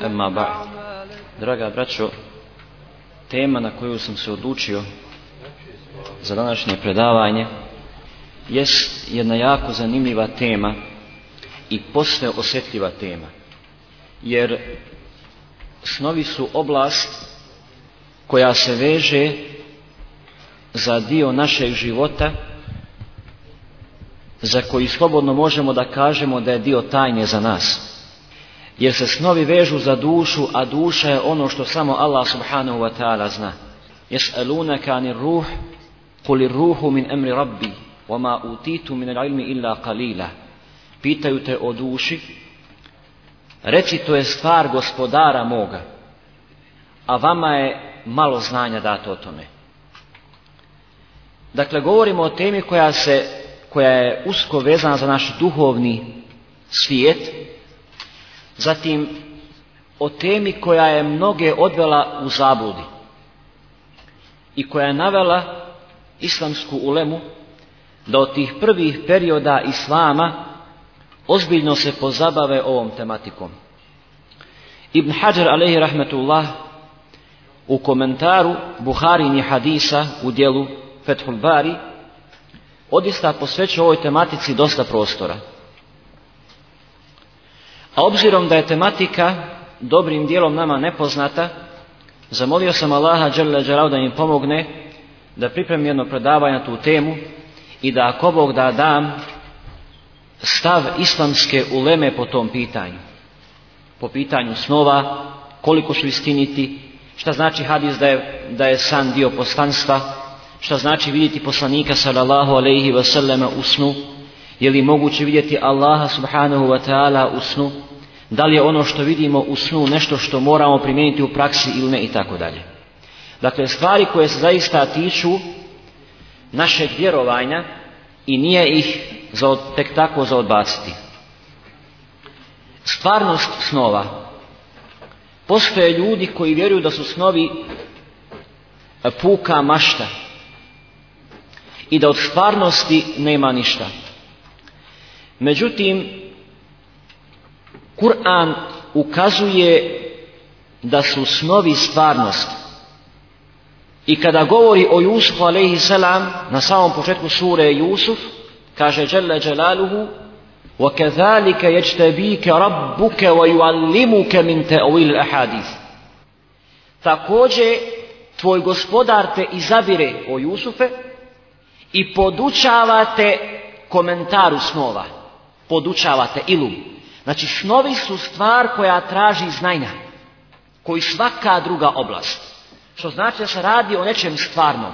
Ema ba, draga braćo, tema na koju sam se odlučio za današnje predavanje je jedna jako zanimljiva tema i posve osjetljiva tema. Jer snovi su oblast koja se veže za dio našeg života za koji slobodno možemo da kažemo da je dio tajne za nas jer se snovi vežu za dušu, a duša je ono što samo Allah subhanahu wa ta'ala zna. eluna kani ruh, kuli ruhu min emri rabbi, wama utitu min ilmi illa qalila. Pitaju te o duši, reci to je stvar gospodara moga, a vama je malo znanja dato o tome. Dakle, govorimo o temi koja, se, koja je usko vezana za naš duhovni svijet, zatim o temi koja je mnoge odvela u zabludi i koja je navela islamsku ulemu da od tih prvih perioda islama ozbiljno se pozabave ovom tematikom. Ibn Hajar alaihi rahmetullah u komentaru Buharini hadisa u dijelu Fethul Bari odista posveća ovoj tematici dosta prostora. A obzirom da je tematika dobrim dijelom nama nepoznata, zamolio sam Allaha Đerle da im pomogne da pripremi jedno predavanje na tu temu i da ako Bog da dam stav islamske uleme po tom pitanju. Po pitanju snova, koliko su istiniti, šta znači hadis da je, da je san dio postanstva, šta znači vidjeti poslanika sallallahu alaihi wasallam u snu, je li moguće vidjeti Allaha subhanahu wa ta'ala u snu? Da li je ono što vidimo u snu nešto što moramo primijeniti u praksi ili ne i tako dalje. Dakle, stvari koje se zaista tiču našeg vjerovanja i nije ih za, tek tako za odbaciti. Stvarnost snova. Postoje ljudi koji vjeruju da su snovi e, puka mašta i da od stvarnosti nema ništa. Međutim, Kur'an ukazuje da su snovi stvarnost. I kada govori o Jusufu alaihi selam, na samom početku sure Jusuf, kaže Đelle Đelaluhu, وَكَذَلِكَ يَجْتَبِيكَ رَبُّكَ min مِنْ تَأْوِيلِ الْأَحَادِيثِ Također, tvoj gospodar te izabire o Jusufe i podučavate komentaru snova podučavate ilu. Znači snovi su stvar koja traži znanja, koji svaka druga oblast. Što znači da se radi o nečem stvarnom.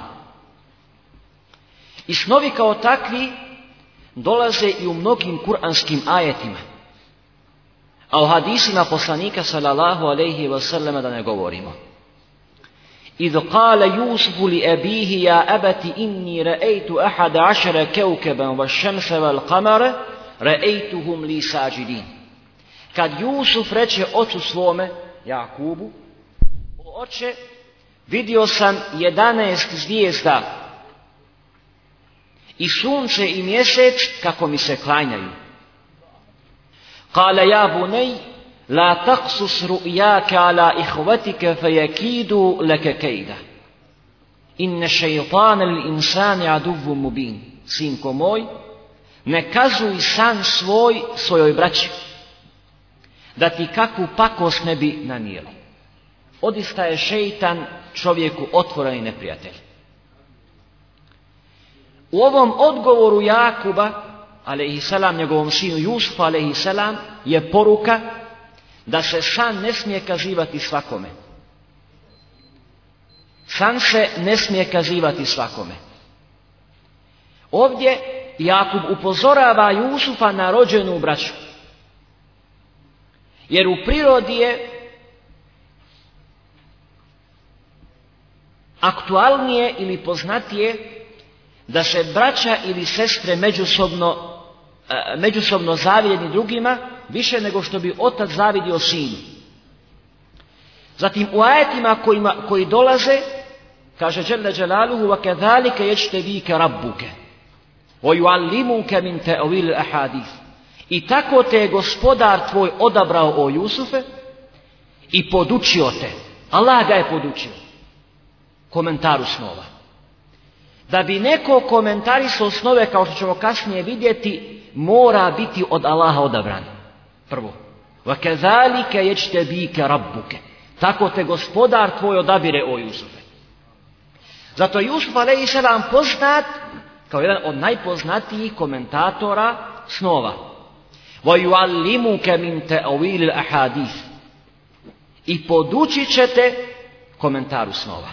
I snovi kao takvi dolaze i u mnogim kuranskim ajetima. A o hadisima poslanika sallallahu alaihi wasallam da ne govorimo. إذ ebihi ja لأبيه inni أبت إني رأيت أحد عشر كوكبا vel kamare... Re'ejtuhum li sađidin. Kad Jusuf reče ocu svome, Jakubu, o oče, vidio sam jedanaest zvijezda i sunce i mjesec kako mi se klanjaju. Kale ja bunej, la taksus ru'yake ala ihvatike fejekidu leke kejda. Inne šeitane l'insani aduvu mubin. Sinko moj, ne kazuj san svoj svojoj braći, da ti kakvu pakost ne bi nanijeli. Odista je šeitan čovjeku otvoren i neprijatelj. U ovom odgovoru Jakuba, alaihissalam, njegovom sinu Jusufu, selam... je poruka da se san ne smije kazivati svakome. San se ne smije kazivati svakome. Ovdje Jakub upozorava Jusufa na rođenu braću. Jer u prirodi je aktualnije ili poznatije da se braća ili sestre međusobno, e, međusobno drugima više nego što bi otac zavidio sinu. Zatim u ajetima koji dolaze kaže Đele Đelaluhu wa kadhalike ječte vike rabbuke وَيُعَلِّمُكَ مِنْ ovil الْأَحَادِيثِ I tako te je gospodar tvoj odabrao o Jusufe i podučio te. Allah ga je podučio. Komentaru snova. Da bi neko komentarisao snove, kao što ćemo kasnije vidjeti, mora biti od Allaha odabran. Prvo. وَكَذَلِكَ رَبُّكَ Tako te gospodar tvoj odabire o Jusufe. Zato je Jusuf a.s. poznat kao jedan od najpoznatijih komentatora snova. I podučit ćete komentaru snova.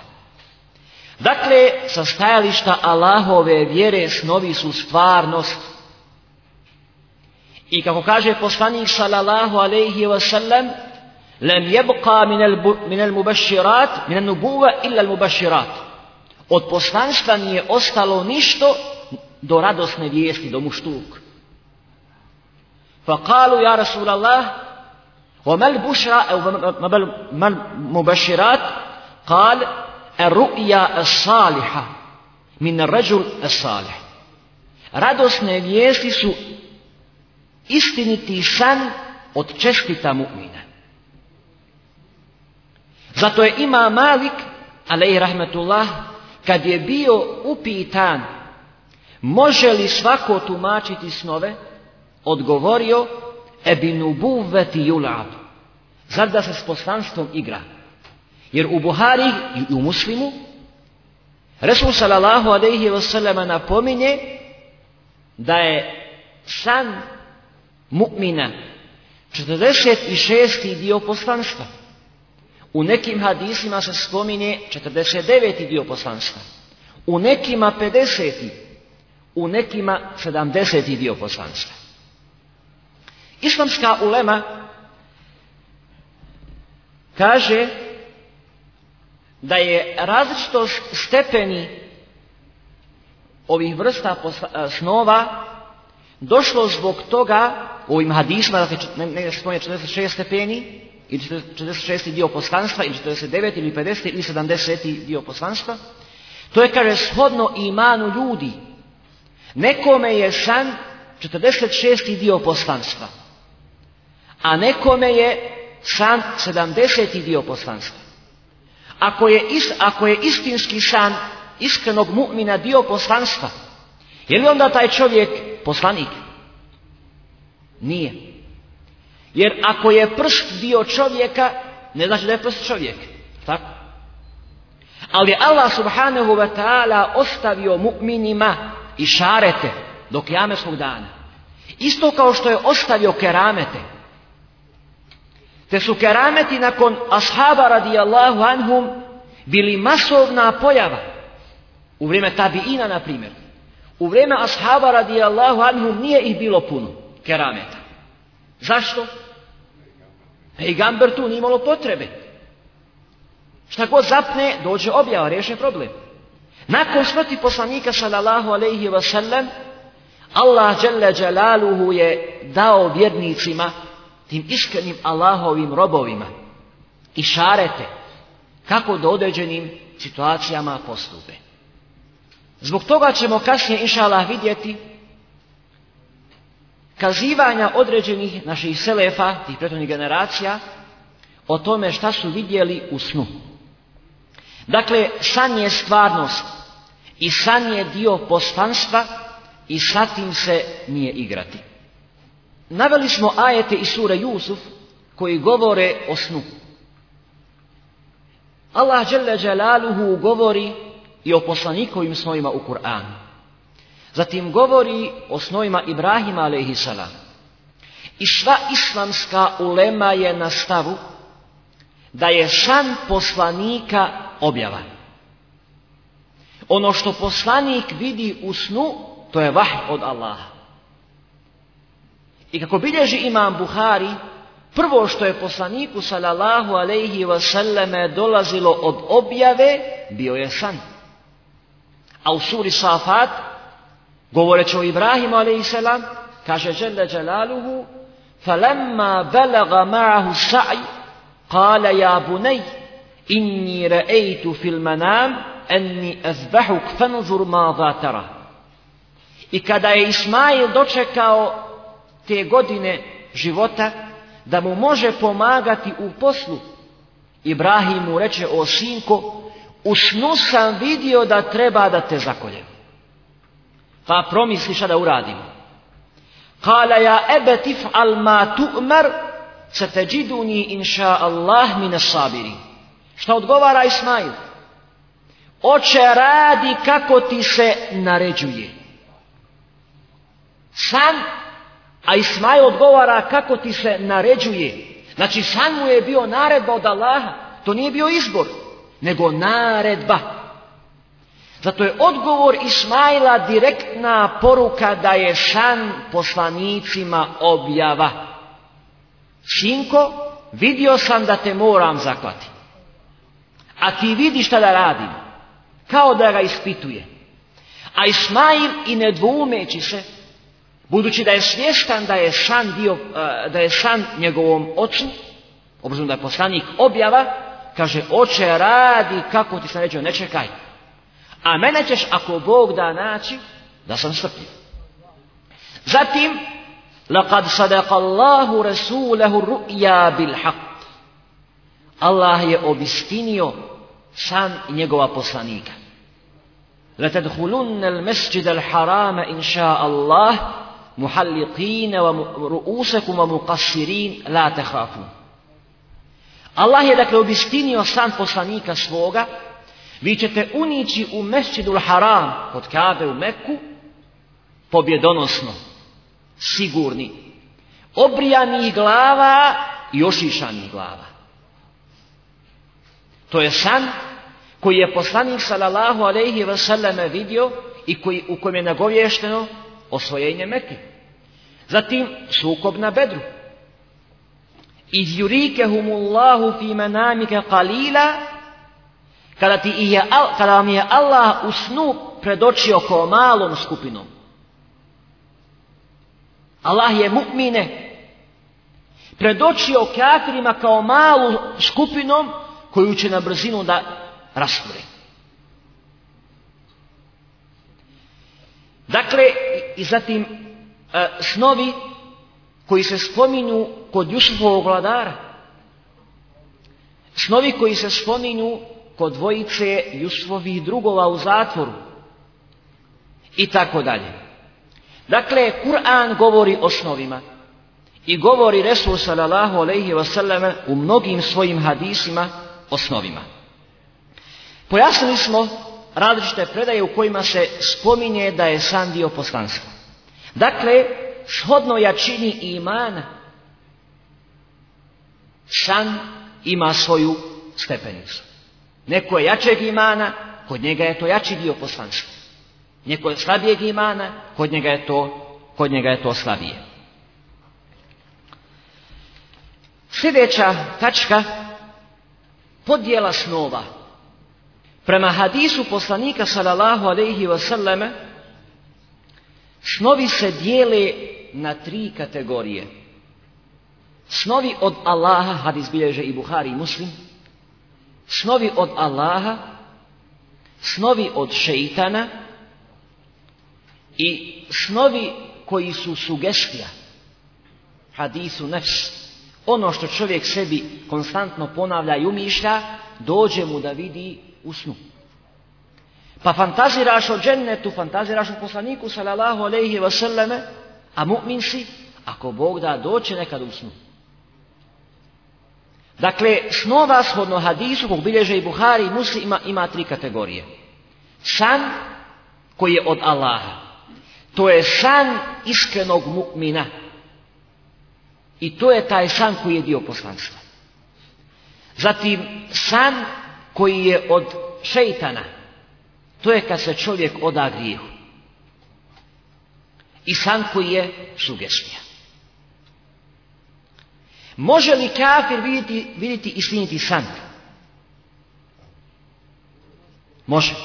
Dakle, sa stajališta Allahove vjere snovi su stvarnost. I kako kaže poslanik sallallahu alaihi wasallam, لَمْ يَبْقَى مِنَ الْمُبَشِّرَاتِ مِنَ النُّبُوَ إِلَّا الْمُبَشِّرَاتِ od poslanstva nije ostalo ništo do radosne vijesti, do muštuk. ja يا رسول الله وما mubaširat kal ما المبشرات قال saliha الصالحة min الرجل saliha. radosne vijesti su istiniti san od čestita mu'mina. Zato je ima Malik, i rahmetullah, kad je bio upitan može li svako tumačiti snove, odgovorio ebinu buveti julad. Zar da se s poslanstvom igra? Jer u Buhari i u muslimu Resul sallallahu alaihi wasallam napominje da je san mu'mina 46. dio poslanstva. U nekim hadisima se spominje 49. dio poslanstva. U nekima 50. U nekima 70. dio poslanstva. Islamska ulema kaže da je različitost stepeni ovih vrsta e, snova došlo zbog toga u ovim hadisma, dakle ne, ne spominje 46 stepeni, ili 46. dio poslanstva ili 49. ili 50. ili 70. dio poslanstva. To je kaže shodno imanu ljudi. Nekome je san 46. dio poslanstva. A nekome je san 70. dio poslanstva. Ako je, ako je istinski san iskrenog mu'mina dio poslanstva, je li onda taj čovjek poslanik? Nije. Jer ako je prst dio čovjeka, ne znači da je prst čovjek. Tako? Ali Allah subhanahu wa ta'ala ostavio mu'minima i šarete do kjameskog dana. Isto kao što je ostavio keramete. Te su kerameti nakon ashaba radijallahu anhum bili masovna pojava. U vrijeme tabiina, na primjer. U vrijeme ashaba radijallahu anhum nije ih bilo puno kerameta. Zašto? Pejgamber tu nije imalo potrebe. Šta god zapne, dođe objava, riješen problem. Nakon smrti poslanika sallallahu alaihi wasallam, Allah jalaluhu je dao vjernicima, tim iskrenim Allahovim robovima, i šarete kako do određenim situacijama postupe. Zbog toga ćemo kasnije, inša vidjeti kazivanja određenih naših selefa, tih prethodnih generacija, o tome šta su vidjeli u snu. Dakle, san je stvarnost i san je dio postanstva i sa tim se nije igrati. Naveli smo ajete iz sure Jusuf koji govore o snu. Allah dželle govori i o poslanikovim svojima u Kur'anu. Zatim govori o snovima Ibrahima a.s. I sva islamska ulema je na stavu da je san poslanika objava. Ono što poslanik vidi u snu, to je vah od Allaha. I kako bilježi imam Buhari, prvo što je poslaniku sallallahu alaihi wasallame dolazilo od objave, bio je san. A u suri Safat Govoreći o Ibrahimu a.s. kaže Žele falamma فَلَمَّا بَلَغَ مَعَهُ السَّعْيِ قَالَ يَا بُنَيْ ni رَأَيْتُ فِي الْمَنَامِ أَنِّي I kada je Ismail dočekao te godine života da mu može pomagati u poslu Ibrahim mu reče o sinko u snu sam vidio da treba da te zakoljem pa promisli šta da uradimo. Kala ja ebe tif'al ma tu'mer satajiduni inša Allah mine sabiri. Šta odgovara Ismail? Oče radi kako ti se naređuje. San, a Ismail odgovara kako ti se naređuje. Znači san mu je bio naredba od Allaha. To nije bio izbor, nego naredba. Zato je odgovor Ismaila direktna poruka da je šan poslanicima objava. Šinko, vidio sam da te moram zakvati. A ti vidiš šta da radim. Kao da ga ispituje. A Ismail i ne dvoumeći se, budući da je svjestan da je šan, dio, eh, da je šan njegovom ocu, obzirom da je poslanik objava, kaže, oče radi kako ti sam ređao, ne čekaj, a mena ćeš ako Bog da nači, da sam srpljiv. Zatim, Laqad sadaqallahu rasulahu ru'ya bil haqq. Allah je obistinio san njegova poslanika. Latadhulun al-masjid al-harama insha'Allah, muhalliqina wa ru'usakuma muqassirin, la takhafun. Allah je dakle obistinio san poslanika svoga, vi ćete unići u mešćidul Haram kod Kabe u Meku pobjedonosno, sigurni, obrijanih glava i ošišanih glava. To je san koji je poslanik sallallahu alejhi ve selleme vidio i koji, u kojem je nagovješteno osvojenje meke. Zatim sukob na Bedru. Izjurike humullahu fi manamika kalila... Kada, ti je, vam je Allah u snu predočio kao malom skupinom. Allah je mukmine predočio kafirima kao malu skupinom koju će na brzinu da rasture. Dakle, i zatim e, snovi koji se spominju kod Jusufovog vladara, snovi koji se spominju kod dvojice Jusufovih drugova u zatvoru i tako dalje. Dakle, Kur'an govori osnovima i govori Resul sallallahu alaihi wasallam u mnogim svojim hadisima osnovima. Pojasnili smo različite predaje u kojima se spominje da je san dio poslanstva. Dakle, shodno jačini imana, san ima svoju stepenicu. Neko je jačeg imana, kod njega je to jači dio poslanstva. Neko je slabijeg imana, kod njega je to, kod njega je to slabije. Sljedeća tačka, podjela snova. Prema hadisu poslanika sallallahu alaihi sallam, snovi se dijele na tri kategorije. Snovi od Allaha, hadis bilježe i Buhari i Muslim, snovi od Allaha, snovi od šeitana i snovi koji su sugestija. Hadisu nefs. Ono što čovjek sebi konstantno ponavlja i umišlja, dođe mu da vidi u snu. Pa fantaziraš o džennetu, fantaziraš o poslaniku, salallahu alaihi wasallame, a mu'min si, ako Bog da, doće nekad u snu. Dakle, snova shodno hadisu kog bilježe i Buhari i muslima ima tri kategorije. San koji je od Allaha. To je san iskrenog mukmina. I to je taj san koji je dio poslanstva. Zatim san koji je od šeitana. To je kad se čovjek oda grijehu. I san koji je sugestija. Može li kafir vidjeti, vidjeti i činiti san? Može.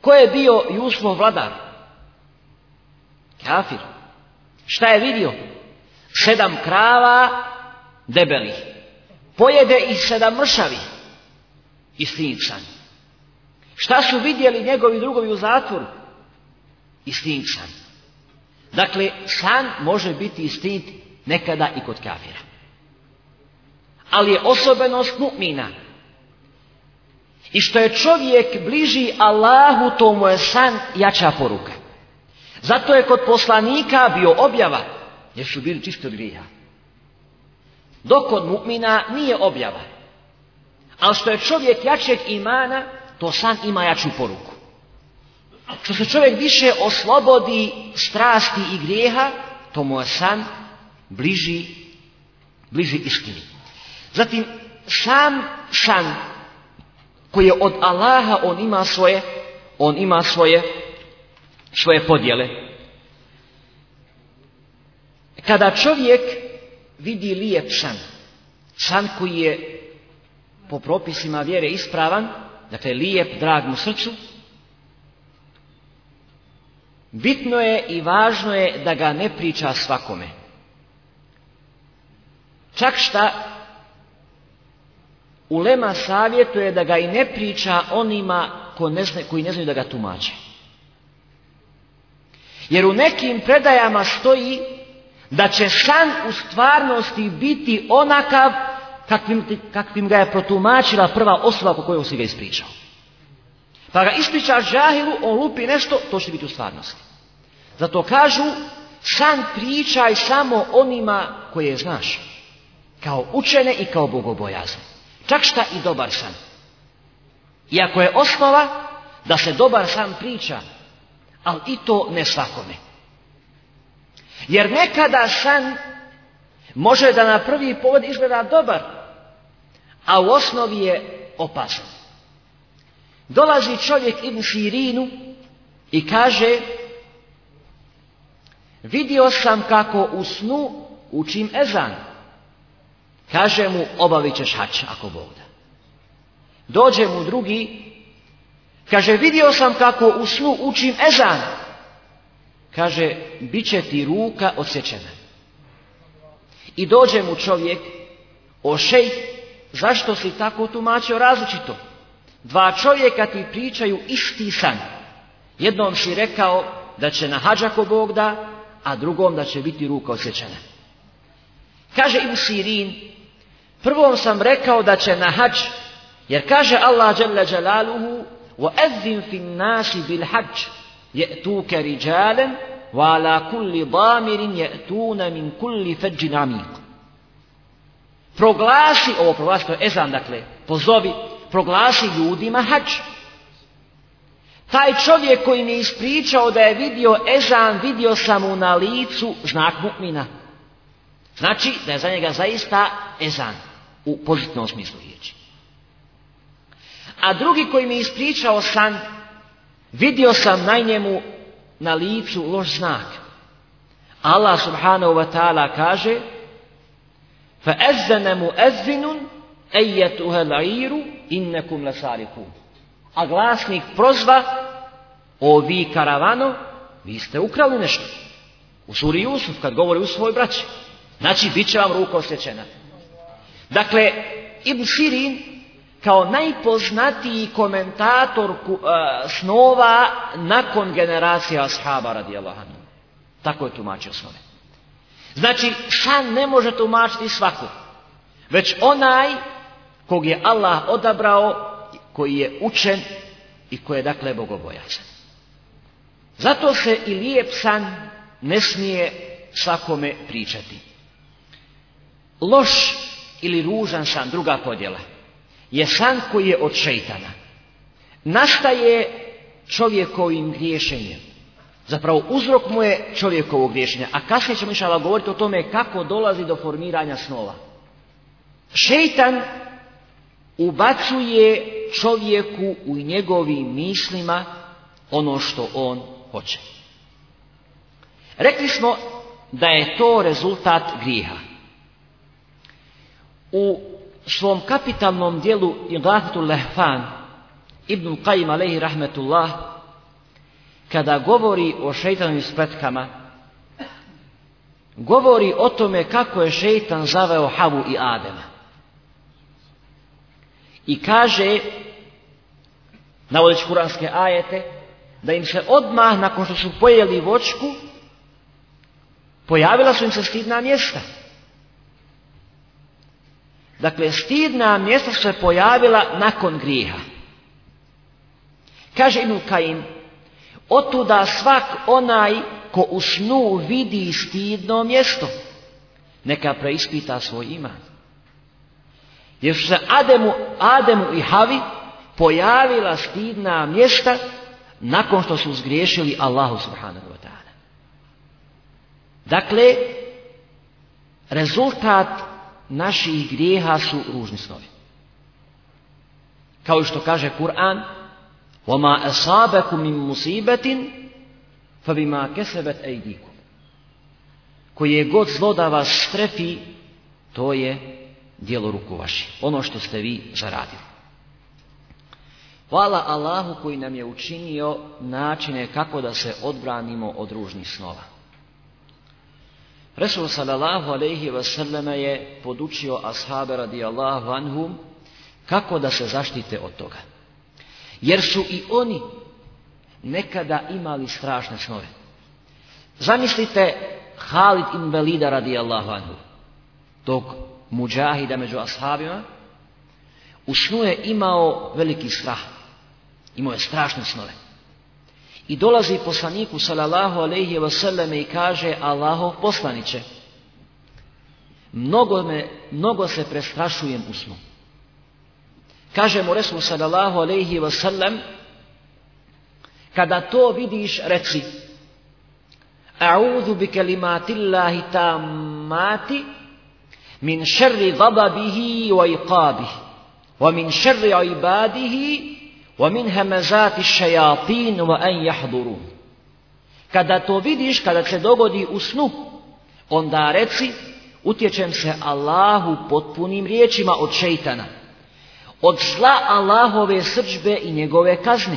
Ko je bio Jusufov vladar? Kafir. Šta je vidio? Sedam krava debelih. Pojede i sedam mršavi. I san. Šta su vidjeli njegovi drugovi u zatvoru? I san. Dakle, san može biti istinit nekada i kod kafira ali je osobenost mu'mina. I što je čovjek bliži Allahu, to mu je san jača poruka. Zato je kod poslanika bio objava, jer su bili čisti od grija. Dok kod mu'mina nije objava. Ali što je čovjek jačeg imana, to san ima jaču poruku. Što se čovjek više oslobodi strasti i grijeha, to mu je san bliži, bliži Zatim sam šan koji je od Allaha on ima svoje on ima svoje svoje podjele. Kada čovjek vidi lijep šan, šan koji je po propisima vjere ispravan, dakle lijep, drag mu srcu, bitno je i važno je da ga ne priča svakome. Čak šta Ulema savjetuje da ga i ne priča onima ko ne koji ne znaju da ga tumače. Jer u nekim predajama stoji da će san u stvarnosti biti onakav kakvim, kakvim ga je protumačila prva osoba po kojoj si ga ispričao. Pa ga ispriča žahilu, on lupi nešto, to će biti u stvarnosti. Zato kažu, san pričaj samo onima koje znaš, kao učene i kao bogobojazne čak šta i dobar san. Iako je osnova da se dobar san priča, ali i to ne svakome. Jer nekada san može da na prvi pogled izgleda dobar, a u osnovi je opasan. Dolazi čovjek Ibn Sirinu i kaže Vidio sam kako u snu učim ezan. Kaže mu, obavit ćeš hač, ako Bog da. Dođe mu drugi, kaže, vidio sam kako u snu učim ezan. Kaže, bit će ti ruka osjećena. I dođe mu čovjek, ošej, zašto si tako tumačio različito? Dva čovjeka ti pričaju isti san. Jednom si rekao da će na hađako Bog da, a drugom da će biti ruka osjećana. Kaže im Sirin, Prvo sam rekao da će na hač, jer kaže Allah Jalla Jalaluhu "Wa nasi bil hač, ya'tuka rijalan wa ala kulli damirin kulli Proglasi ovo proglasi to ezan dakle, pozovi, proglasi ljudima hač. Taj čovjek koji mi ispričao da je vidio ezan, vidio sam mu na licu znak mukmina. Znači da je za njega zaista ezan u pozitivnom smislu riječi. A drugi koji mi je ispričao san, vidio sam na njemu na licu loš znak. Allah subhanahu wa ta'ala kaže mu ezzinun i innekum lasariku. A glasnik prozva O vi karavano, vi ste ukrali nešto. U suri Jusuf kad govori u svoj braći. Znači, bit će vam ruka osjećena. Dakle, Ibn Sirin kao najpoznatiji komentator e, snova nakon generacija ashaba radijallahu anhu. Tako je tumačio snove. Znači, šan ne može tumačiti svaku, Već onaj kog je Allah odabrao, koji je učen i koji je dakle bogobojačan. Zato se i lijep san ne smije svakome pričati. Loš ili ružan šan, druga podjela, je šan koji je od šeitana. Nastaje čovjekovim griješenjem. Zapravo uzrok mu je čovjekovog griješenja. A kasnije ćemo išala govoriti o tome kako dolazi do formiranja snova. Šeitan ubacuje čovjeku u njegovim mislima ono što on hoće. Rekli smo da je to rezultat grijeha u svom kapitalnom dijelu Iglatul Lehfan Ibn Qajim alaihi rahmetullah kada govori o šeitanim spletkama govori o tome kako je šeitan zaveo Havu i Adema i kaže navodeći kuranske ajete da im se odmah nakon što su pojeli vočku pojavila su im se stidna mjesta Dakle, stidna mjesta se pojavila nakon griha. Kaže Ibn Kain, otuda svak onaj ko u snu vidi stidno mjesto, neka preispita svoj iman. Jer su se Ademu, Ademu i Havi pojavila stidna mjesta nakon što su zgriješili Allahu subhanahu wa ta'ala. Dakle, rezultat naših grijeha su ružni snovi. Kao što kaže Kur'an, وَمَا مُسِيبَتٍ فَبِمَا كَسَبَتْ koji Koje god zlo da vas strefi, to je djelo ruku vaših. Ono što ste vi zaradili. Hvala Allahu koji nam je učinio načine kako da se odbranimo od ružnih snova. Resul sallallahu alaihi wasallam je podučio ashabe radijallahu anhum kako da se zaštite od toga. Jer su i oni nekada imali strašne snove. Zamislite Halid invalida radijallahu anhu, tog muđahida među ashabima, u snu je imao veliki strah. Imao je strašne snove. I dolazi poslaniku sallallahu alejhi ve selleme i kaže Allahov poslanice Mnogo mnogo se prestrašujem u Kaže mu Resul sallallahu alejhi ve sellem kada to vidiš reci A'udhu bi kalimatillahi tammati min sharri ghadabihi wa iqabihi wa min sharri ibadihi ومن همزات الشياطين Kada to vidiš, kada se dogodi u snu, onda reci, utječem se Allahu potpunim riječima od šeitana, od zla Allahove srđbe i njegove kazne,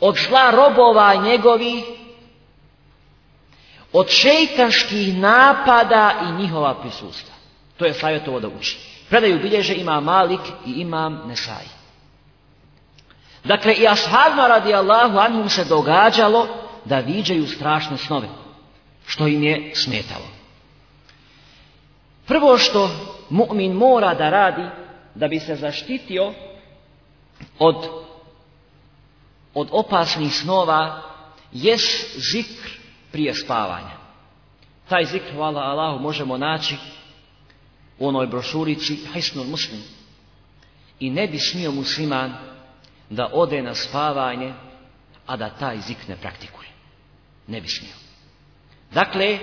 od zla robova njegovih, od šeitanskih napada i njihova prisustva. To je savjetovo da uči. Predaju bilježe ima Malik i imam Nesaj. Dakle, i ashabima radi Allahu anhum se događalo da viđaju strašne snove, što im je smetalo. Prvo što mu'min mora da radi da bi se zaštitio od, od opasnih snova je zikr prije spavanja. Taj zikr, hvala Allahu, možemo naći u onoj brošurici Hisnul Muslim. I ne bi smio musliman da ode na spavanje, a da taj zik ne praktikuje. Ne bi smio. Dakle,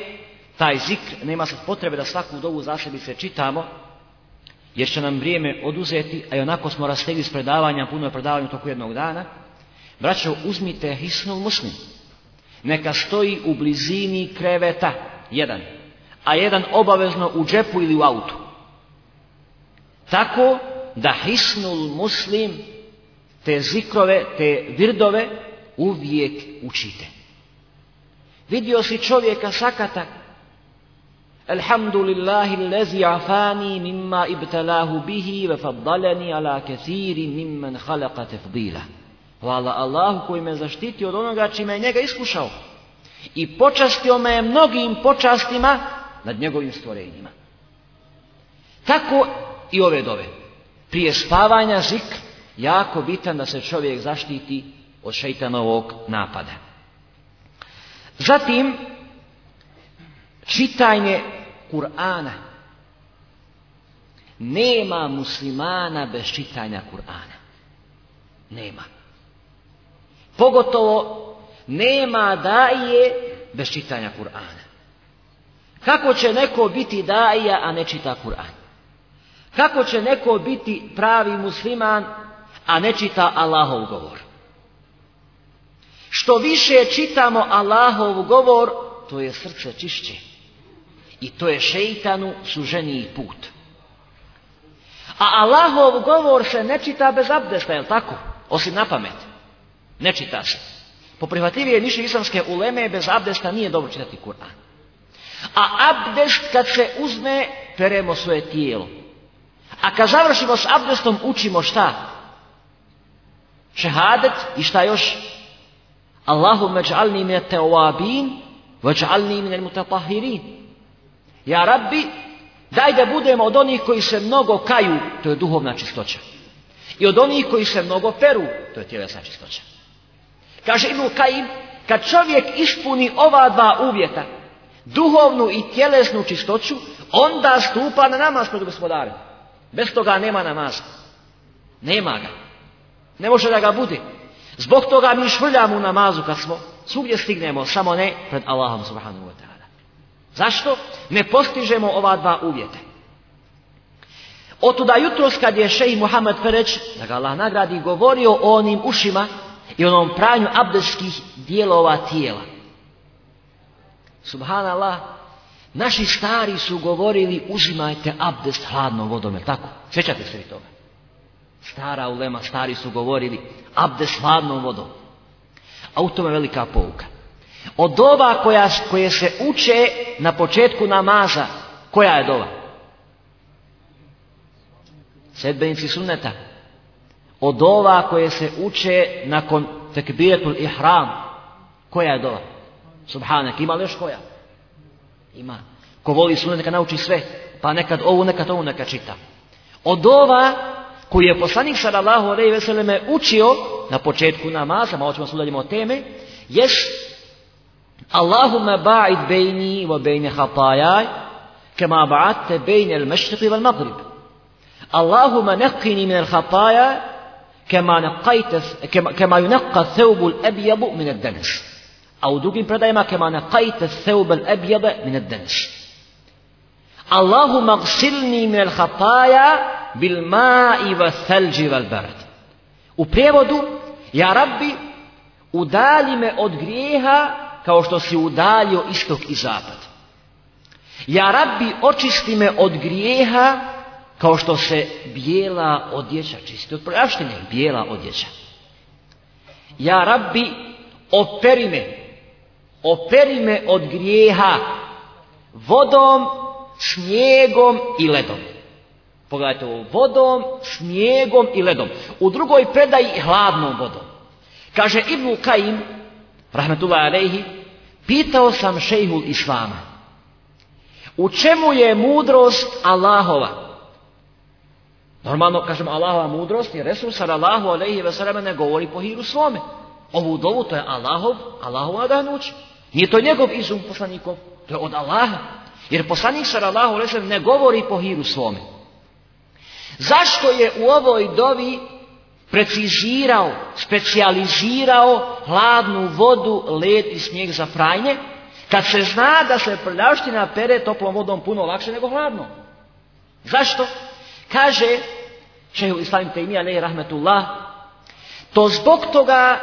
taj zik nema se potrebe da svaku dovu se čitamo, jer će nam vrijeme oduzeti, a i onako smo rastegli s predavanja, puno je predavanja u toku jednog dana. Braćo, uzmite hisnu muslim. Neka stoji u blizini kreveta, jedan. A jedan obavezno u džepu ili u autu. Tako da hisnul muslim te zikrove, te virdove uvijek učite. Vidio si čovjeka sakata, Alhamdulillahi lezi afani mimma ibtalahu bihi ve faddaleni ala kathiri mimman halaka tefdila. Hvala Allahu koji me zaštiti od onoga čime je njega iskušao. I počastio me je mnogim počastima nad njegovim stvorenjima. Tako i ove dove. Prije spavanja zikr, jako bitan da se čovjek zaštiti od šeitanovog napada. Zatim, čitanje Kur'ana. Nema muslimana bez čitanja Kur'ana. Nema. Pogotovo nema daje bez čitanja Kur'ana. Kako će neko biti daija, a ne čita Kur'an? Kako će neko biti pravi musliman, a ne čita Allahov govor. Što više čitamo Allahov govor, to je srce čišće. I to je šeitanu suženiji put. A Allahov govor se ne čita bez abdesta, jel tako? Osim na pamet. Ne čita se. Po privativije više islamske uleme, bez abdesta nije dobro čitati Kur'an. A abdest kad se uzme, peremo svoje tijelo. A kad završimo s abdestom, učimo šta? šehadet i šta još? Allahu međalni min at-tawabin wa dž'alni min al Ja Rabbi, daj da budemo od onih koji se mnogo kaju, to je duhovna čistoća. I od onih koji se mnogo peru, to je tjelesna čistoća. Kaže Ibn Kajim, kad čovjek ispuni ova dva uvjeta, duhovnu i tjelesnu čistoću, onda stupa na namaz pred gospodarem. Bez toga nema namaza. Nema ga. Ne može da ga bude. Zbog toga mi švrljamo u namazu kad smo svugdje stignemo, samo ne pred Allahom subhanahu wa ta'ala. Zašto? Ne postižemo ova dva uvjeta. Otuda jutros kad je šeji Muhammed pereć, da ga Allah nagradi, govorio o onim ušima i onom pranju abdeskih dijelova tijela. Subhanallah, naši stari su govorili uzimajte abdest hladnom vodom, je tako? Sjećate se i toga? Stara ulema, stari su govorili, abde hladnom vodom. A u tome velika pouka. Od ova koja, koje se uče na početku namaza, koja je doba? Sedbenici sunneta. Od ova koje se uče nakon i hram, koja je doba? Subhanak, ima li još koja? Ima. Ko voli sunnet, neka nauči sve. Pa nekad ovu, nekad ovu, neka čita. Od ova koji je poslanik sallallahu alejhi ve selleme učio na početku namaza, malo ćemo sudaljimo o teme, jest Allahumma ba'id bejni wa bejne hatajaj kama ba'adte bejne al mashriqi wal maghrib. Allahumma naqqini min al khataya kama, naqajte, kama, kama yunaqa thawbu al abjabu min al danas. A drugim predajama kama naqajte thawbu al abjaba min al danas. Allahumma gsilni min al khataya bil i salji U prijevodu ja rabbi udalji me od grijeha kao što si udalio istok i zapad. Ja rabbi očisti me od grijeha kao što se bijela odjeća čisti od praštine, bijela odjeća. Ja rabbi operi me, operi me od grijeha vodom, snijegom i ledom. Pogledajte ovo, vodom, snijegom i ledom. U drugoj predaji hladnom vodom. Kaže Ibnu Kajim, rahmetullahi Alehi, pitao sam šejhul Islama. U čemu je mudrost Allahova? Normalno, kažem, Allahova mudrost je resursan Allahu ve Veselama ne govori po hiru svome. Ovu dovu to je Allahov, Allahov adanuć. Nije to njegov izum poslanikov, to je od Allaha. Jer poslanik sallallahu alaihi ne govori po hiru svome. Zašto je u ovoj dovi precizirao, specijalizirao hladnu vodu, led i snijeg za pranje, kad se zna da se prljavština pere toplom vodom puno lakše nego hladno. Zašto? Kaže islamim Islam Tejmija, ne rahmetullah, to zbog toga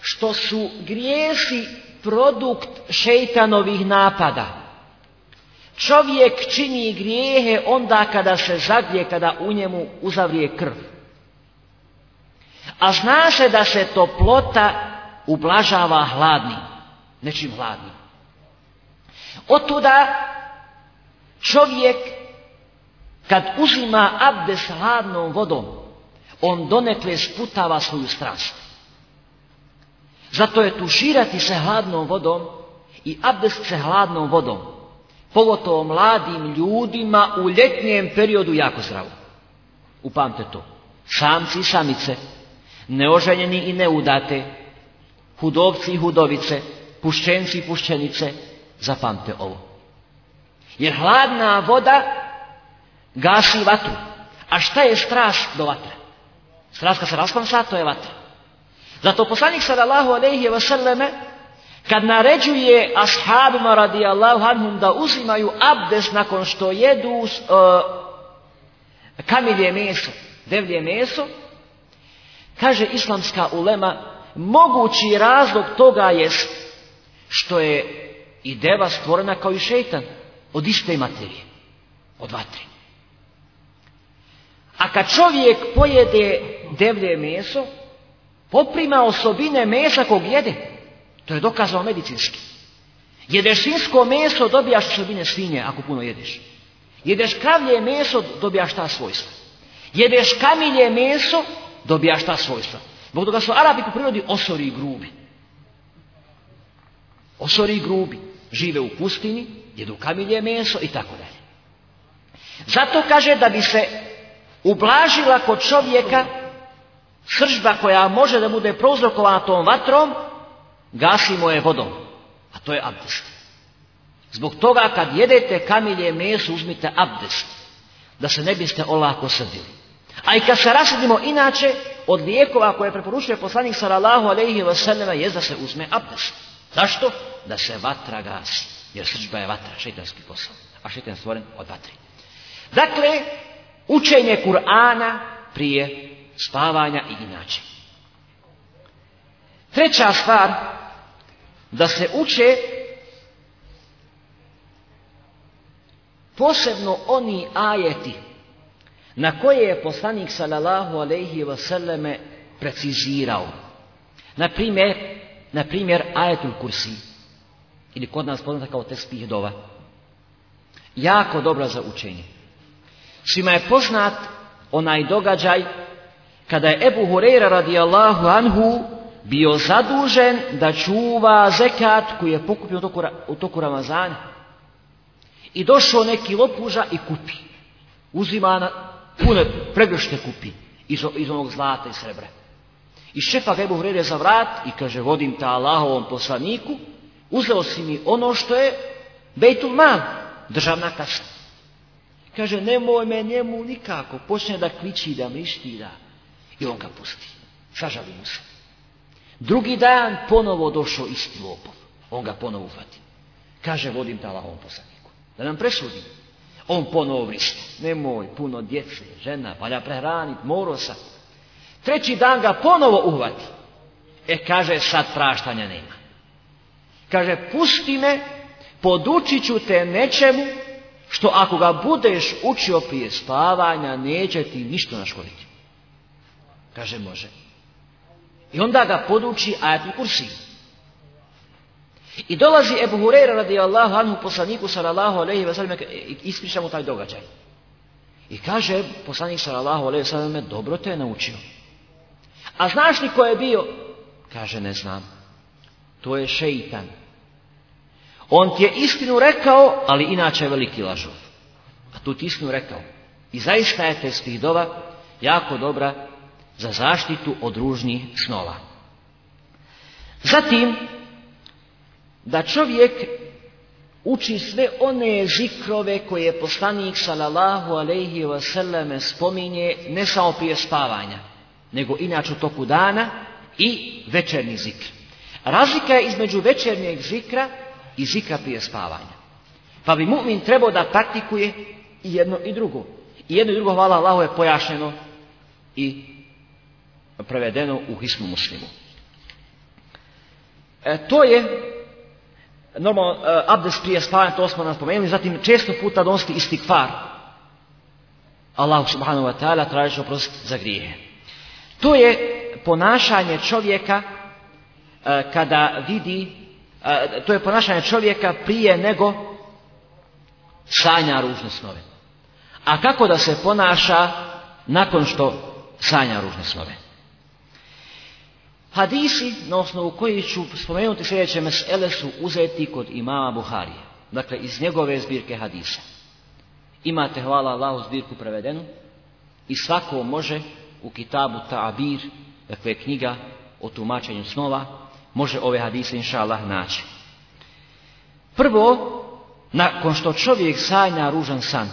što su grijesi produkt šeitanovih napada. Čovjek čini grijehe onda kada se zagrije, kada u njemu uzavrije krv. A zna se da se toplota ublažava hladnim, nečim hladnim. Otuda čovjek kad uzima abdes hladnom vodom, on donekle sputava svoju strast. Zato je tuširati se hladnom vodom i abdest se hladnom vodom pogotovo mladim ljudima u ljetnijem periodu jako zdravo. Upamte to. Šamci i šamice, neoženjeni i neudate, hudovci i hudovice, pušćenci i pušćenice, zapamte ovo. Jer hladna voda gasi vatru. A šta je straš do vatre? straška kad se raspansa, to je vatra. Zato poslanik sallallahu alejhi ve selleme kad naređuje ashabima radijallahu anhum da uzimaju abdes nakon što jedu uh, kamilje meso, devlje meso, kaže islamska ulema, mogući razlog toga je što je i deva stvorena kao i šeitan od iste materije, od vatre. A kad čovjek pojede devlje meso, poprima osobine mesa kog jede. To je dokazano medicinski. Jedeš svinsko meso, dobijaš osobine svinje ako puno jedeš. Jedeš kravlje meso, dobijaš ta svojstva. Jedeš kamilje meso, dobijaš ta svojstva. Zbog toga su Arabi po prirodi osori i grubi. Osori i grubi. Žive u pustini, jedu kamilje meso i tako dalje. Zato kaže da bi se ublažila kod čovjeka sržba koja može da bude prouzrokovana tom vatrom, gasimo je vodom, a to je abdest. Zbog toga kad jedete kamilje meso uzmite abdest, da se ne biste olako srdili. A i kad se rasudimo inače, od lijekova koje preporučuje poslanik sallallahu alejhi ve je da se uzme abdest. Zašto? Da se vatra gasi. Jer srđba je vatra, šeitanski posao. A šeitan stvoren od vatri. Dakle, učenje Kur'ana prije spavanja i inače. Treća stvar da se uče posebno oni ajeti na koje je poslanik sallallahu alejhi ve selleme precizirao. Na primjer, na primjer ajetul kursi ili kod nas poznata kao tespih dova. Jako dobra za učenje. Svima je poznat onaj događaj kada je Ebu Hureyra radijallahu anhu bio zadužen da čuva zekat koji je pokupio u toku, Ramazana. I došao neki lopuža i kupi. Uzima na pune pregršte kupi iz, onog zlata i srebra. I šepa ga Ebu vrede za vrat i kaže vodim ta Allahovom poslaniku, uzeo si mi ono što je Bejtul Man, državna kasna. Kaže nemoj me njemu nikako, počne da kliči, da mrišti, da... I on ga pusti. Sažalim se. Drugi dan ponovo došao isti lopov. On ga ponovo uhvati. Kaže, vodim te Allahom poslaniku. Da nam presudi On ponovo vrišti. Nemoj, puno djece, žena, valja prehranit, moro sam. Treći dan ga ponovo uhvati. E, kaže, sad praštanja nema. Kaže, pusti me, podučit ću te nečemu, što ako ga budeš učio prije spavanja, neće ti ništa naškoditi. Kaže, može. I onda ga poduči ajatul kursi. I dolazi Ebu Hureyra radi Allahu anhu poslaniku sallallahu alaihi sallam i ispriča mu taj događaj. I kaže poslanik sallallahu alaihi sallam dobro te je naučio. A znaš li ko je bio? Kaže ne znam. To je šeitan. On ti je istinu rekao, ali inače je veliki lažov. A tu ti istinu rekao. I zaista je testidova jako dobra za zaštitu od ružnih snova. Zatim, da čovjek uči sve one zikrove koje poslanik sallallahu alaihi wasallam spominje ne samo prije spavanja, nego inače u toku dana i večerni zikr. Razlika je između večernjeg zikra i zikra prije spavanja. Pa bi mu'min trebao da praktikuje i jedno i drugo. I jedno i drugo, hvala Allahu, je pojašnjeno i prevedeno u Hismu muslimu. E, to je normalno e, abdest prije spavanja, to smo nam spomenuli, zatim često puta donosti istikvar. Allah subhanahu wa ta'ala traži oprost za grijehe. To je ponašanje čovjeka e, kada vidi, to je ponašanje čovjeka prije nego sanja ružne snove. A kako da se ponaša nakon što sanja ružne snove? Hadisi pa na osnovu koji ću spomenuti sljedeće mesele su uzeti kod imama Buharije. Dakle, iz njegove zbirke hadisa. Imate, hvala Allahu, zbirku prevedenu i svako može u kitabu Ta'abir, dakle knjiga o tumačenju snova, može ove hadise inša Allah naći. Prvo, nakon što čovjek sanja ružan san,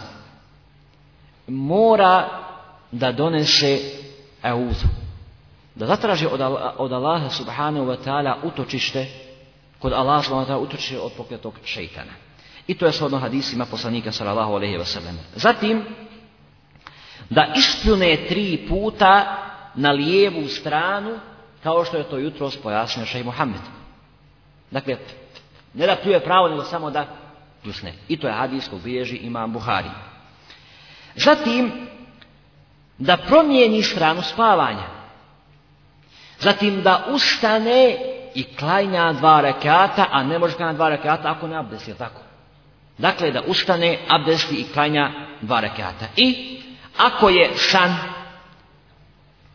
mora da donese euzu da zatraži od, Allah, Allaha subhanahu wa ta'ala utočište kod Allaha subhanahu wa utočište od pokretog šeitana. I to je shodno hadisima poslanika sallallahu alaihi wa Zatim, da ispljune tri puta na lijevu stranu kao što je to jutro pojasnio šej Mohamed. Dakle, ne da pljuje pravo, nego samo da pljusne. I to je hadijsko bilježi imam Buhari. Zatim, da promijeni stranu spavanja. Zatim da ustane i klanja dva rekata, a ne može klanja dva rekata ako ne abdesti, tako? Dakle, da ustane, abdesti i klanja dva rekata. I ako je san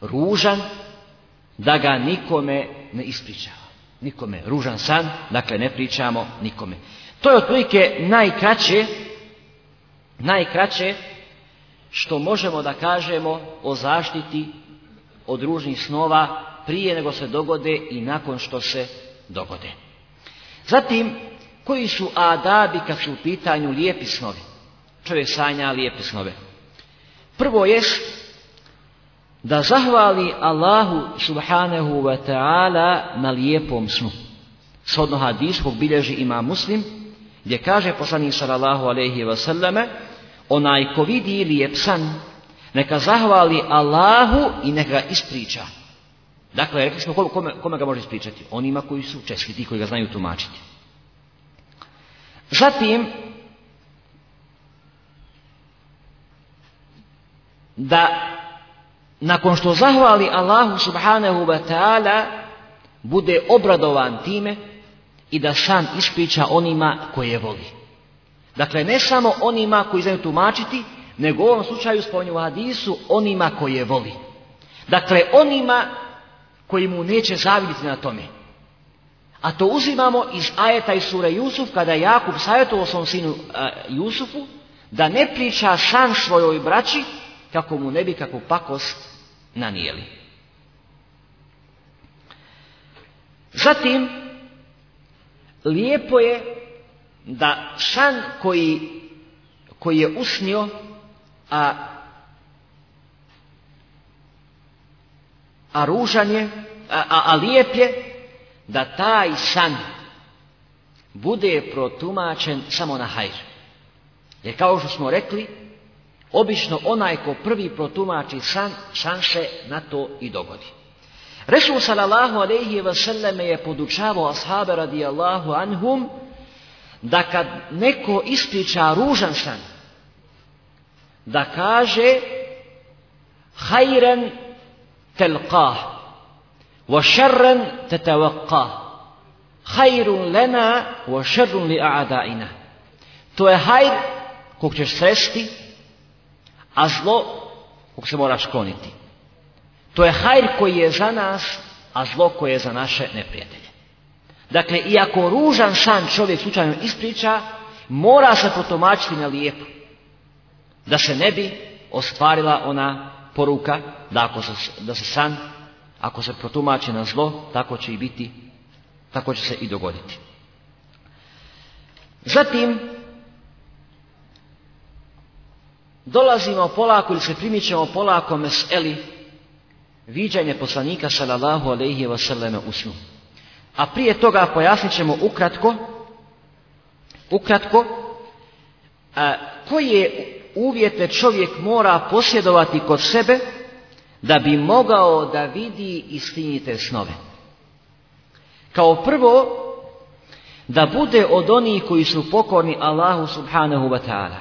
ružan, da ga nikome ne ispričava. Nikome. Ružan san, dakle ne pričamo nikome. To je otprilike najkraće, najkraće što možemo da kažemo o zaštiti od ružnih snova prije nego se dogode i nakon što se dogode. Zatim, koji su adabi kad su u pitanju lijepi snovi? Čovjek sanja lijepi snove. Prvo je da zahvali Allahu subhanahu wa ta'ala na lijepom snu. Sodno hadis bilježi ima muslim gdje kaže poslanik sallallahu alaihi sallame, onaj ko vidi lijep san neka zahvali Allahu i neka ispriča. Dakle, rekli smo kome, kome ga može ispričati? Onima koji su ti koji ga znaju tumačiti. Zatim, da nakon što zahvali Allahu subhanahu wa ta'ala bude obradovan time i da san ispriča onima koje voli. Dakle, ne samo onima koji znaju tumačiti, nego u ovom slučaju spominju hadisu onima koje voli. Dakle, onima koji mu neće zaviditi na tome. A to uzimamo iz ajeta iz sure Jusuf kada je Jakub savjetovao svom sinu a, e, Jusufu da ne priča san svojoj braći kako mu ne bi kako pakost nanijeli. Zatim, lijepo je da san koji, koji je usnio, a a ružan je, a, lijep je, da taj san bude protumačen samo na hajr. Jer kao što smo rekli, obično onaj ko prvi protumači san, se na to i dogodi. Resul sallallahu alaihi wasallam je podučavao ashabe radijallahu anhum da kad neko ispriča ružan san, da kaže hajren تلقاه وشرا تتوقاه خير لنا وشر لأعدائنا to je hajr kog ćeš sresti a zlo kog se moraš kloniti to je hajr koji je za nas a zlo koje je za naše neprijatelje dakle iako ružan san čovjek slučajno ispriča mora se potomačiti na lijepo da se ne bi ostvarila ona poruka da, ako se, da se san, ako se protumači na zlo, tako će i biti, tako će se i dogoditi. Zatim, dolazimo polako ili se primičemo polako meseli viđanje poslanika sallallahu alaihi wasallam u snu. A prije toga pojasnit ćemo ukratko ukratko a, koji je uvjete čovjek mora posjedovati kod sebe da bi mogao da vidi istinite snove. Kao prvo, da bude od onih koji su pokorni Allahu subhanahu wa ta'ala.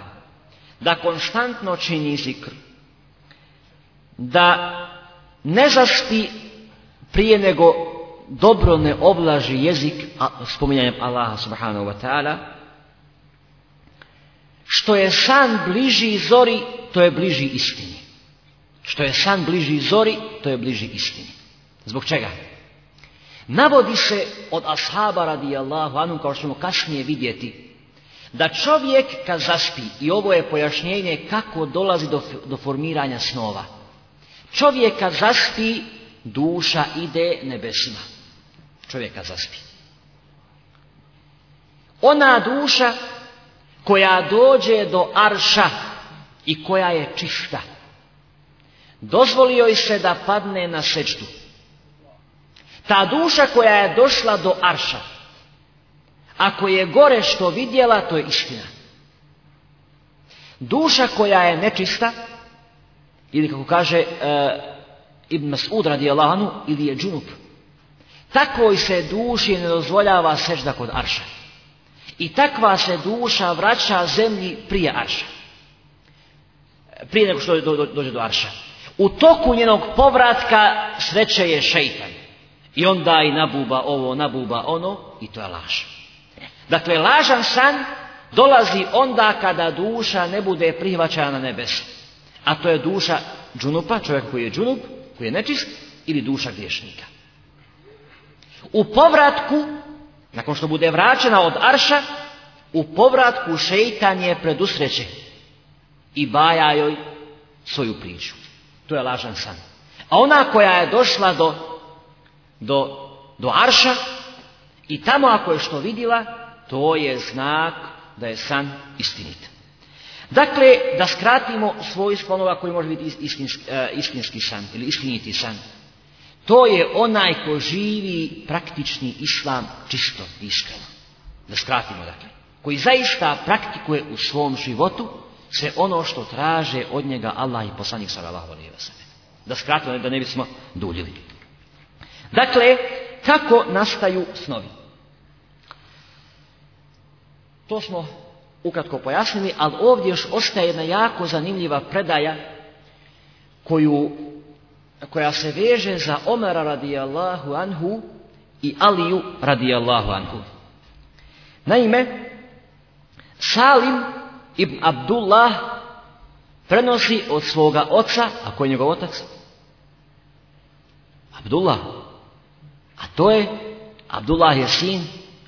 Da konstantno čini zikr. Da ne zašti prije nego dobro ne oblaži jezik spominjanjem Allaha subhanahu wa ta'ala što je san bliži zori, to je bliži istini. Što je san bliži zori, to je bliži istini. Zbog čega? Navodi se od ashaba radijallahu anhu, kao što ćemo kasnije vidjeti, da čovjek kad zaspi, i ovo je pojašnjenje kako dolazi do, do formiranja snova, čovjek kad zaspi, duša ide nebesima. Čovjek kad zaspi. Ona duša koja dođe do arša i koja je čišta. Dozvolio je se da padne na sečdu. Ta duša koja je došla do arša, ako je gore što vidjela, to je istina. Duša koja je nečista, ili kako kaže e, Ibn Mas'ud radijalanu, ili je džunup, takvoj se duši ne dozvoljava sežda kod arša. I takva se duša vraća zemlji prije Arša. Prije nego što dođe do Arša. U toku njenog povratka sreće je šeitan. I onda i nabuba ovo, nabuba ono i to je laž. Dakle, lažan san dolazi onda kada duša ne bude prihvaćana na A to je duša džunupa, čovjek koji je džunup, koji je nečist, ili duša griješnika. U povratku nakon što bude vraćena od Arša, u povratku šeitan je predusreće i baja joj svoju priču. To je lažan san. A ona koja je došla do, do, do Arša i tamo ako je što vidjela, to je znak da je san istinit. Dakle, da skratimo svoj sklonova koji može biti e, istinski san ili istiniti san. To je onaj ko živi praktični islam, čisto iskreno. Da skratimo dakle. Koji zaista praktikuje u svom životu sve ono što traže od njega Allah i poslanik sallallahu alejhi ve Da skratimo da ne bismo duljili. Dakle, kako nastaju snovi? To smo ukratko pojasnili, ali ovdje još ostaje jedna jako zanimljiva predaja koju koja se veže za Omara radijallahu anhu i Aliju radijallahu anhu. Naime, Salim ibn Abdullah prenosi od svoga oca, a koji je njegov otac? Abdullah. A to je, Abdullah je sin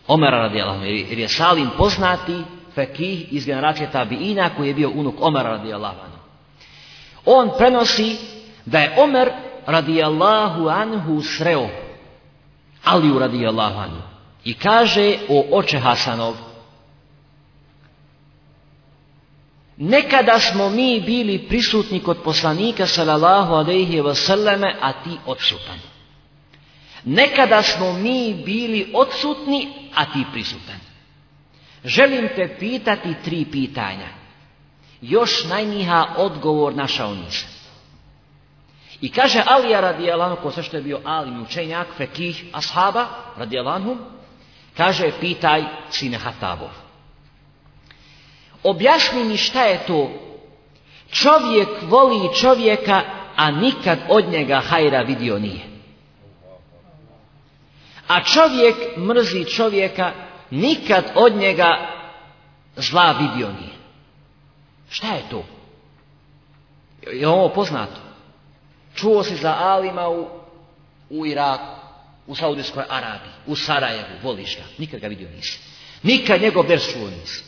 Omara radijallahu anhu, jer je Salim poznati fekih iz generacije tabiina koji je bio unuk Omara radijallahu anhu. On prenosi da je Omer radijallahu anhu sreo Aliju radijallahu anhu i kaže o oče Hasanov Nekada smo mi bili prisutni kod poslanika sallallahu alejhi ve selleme, a ti odsutan. Nekada smo mi bili odsutni, a ti prisutan. Želim te pitati tri pitanja. Još najniha odgovor našao nisam. I kaže Alija radijalanu, ko sve što je bio ali učenjak, fekih, ashaba, radijalanu, kaže pitaj sine Hatabov. Objašni mi šta je to čovjek voli čovjeka, a nikad od njega hajra vidio nije. A čovjek mrzi čovjeka, nikad od njega zla vidio nije. Šta je to? Je ovo poznato? Čuo si za Alima u, u Iraku, u Saudijskoj Arabiji, u Sarajevu, voliš ga. Nikad ga vidio nisi. Nikad njegov vers čuo nisi.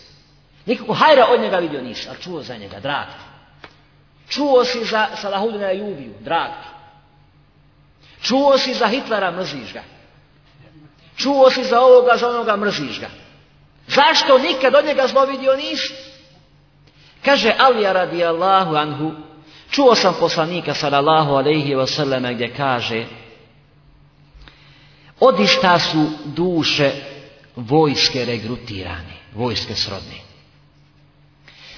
Nikako hajra od njega vidio nisi, ali čuo za njega, drag. Čuo si za Salahudina Jubiju, drag. Čuo si za Hitlera, mrziš ga. Čuo si za ovoga, za onoga, mrziš ga. Zašto nikad od njega zlo vidio nisi? Kaže Alija radijallahu anhu, Čuo sam poslanika sallallahu alejhi ve selleme gdje kaže: Odišta su duše vojske regrutirane, vojske srodne.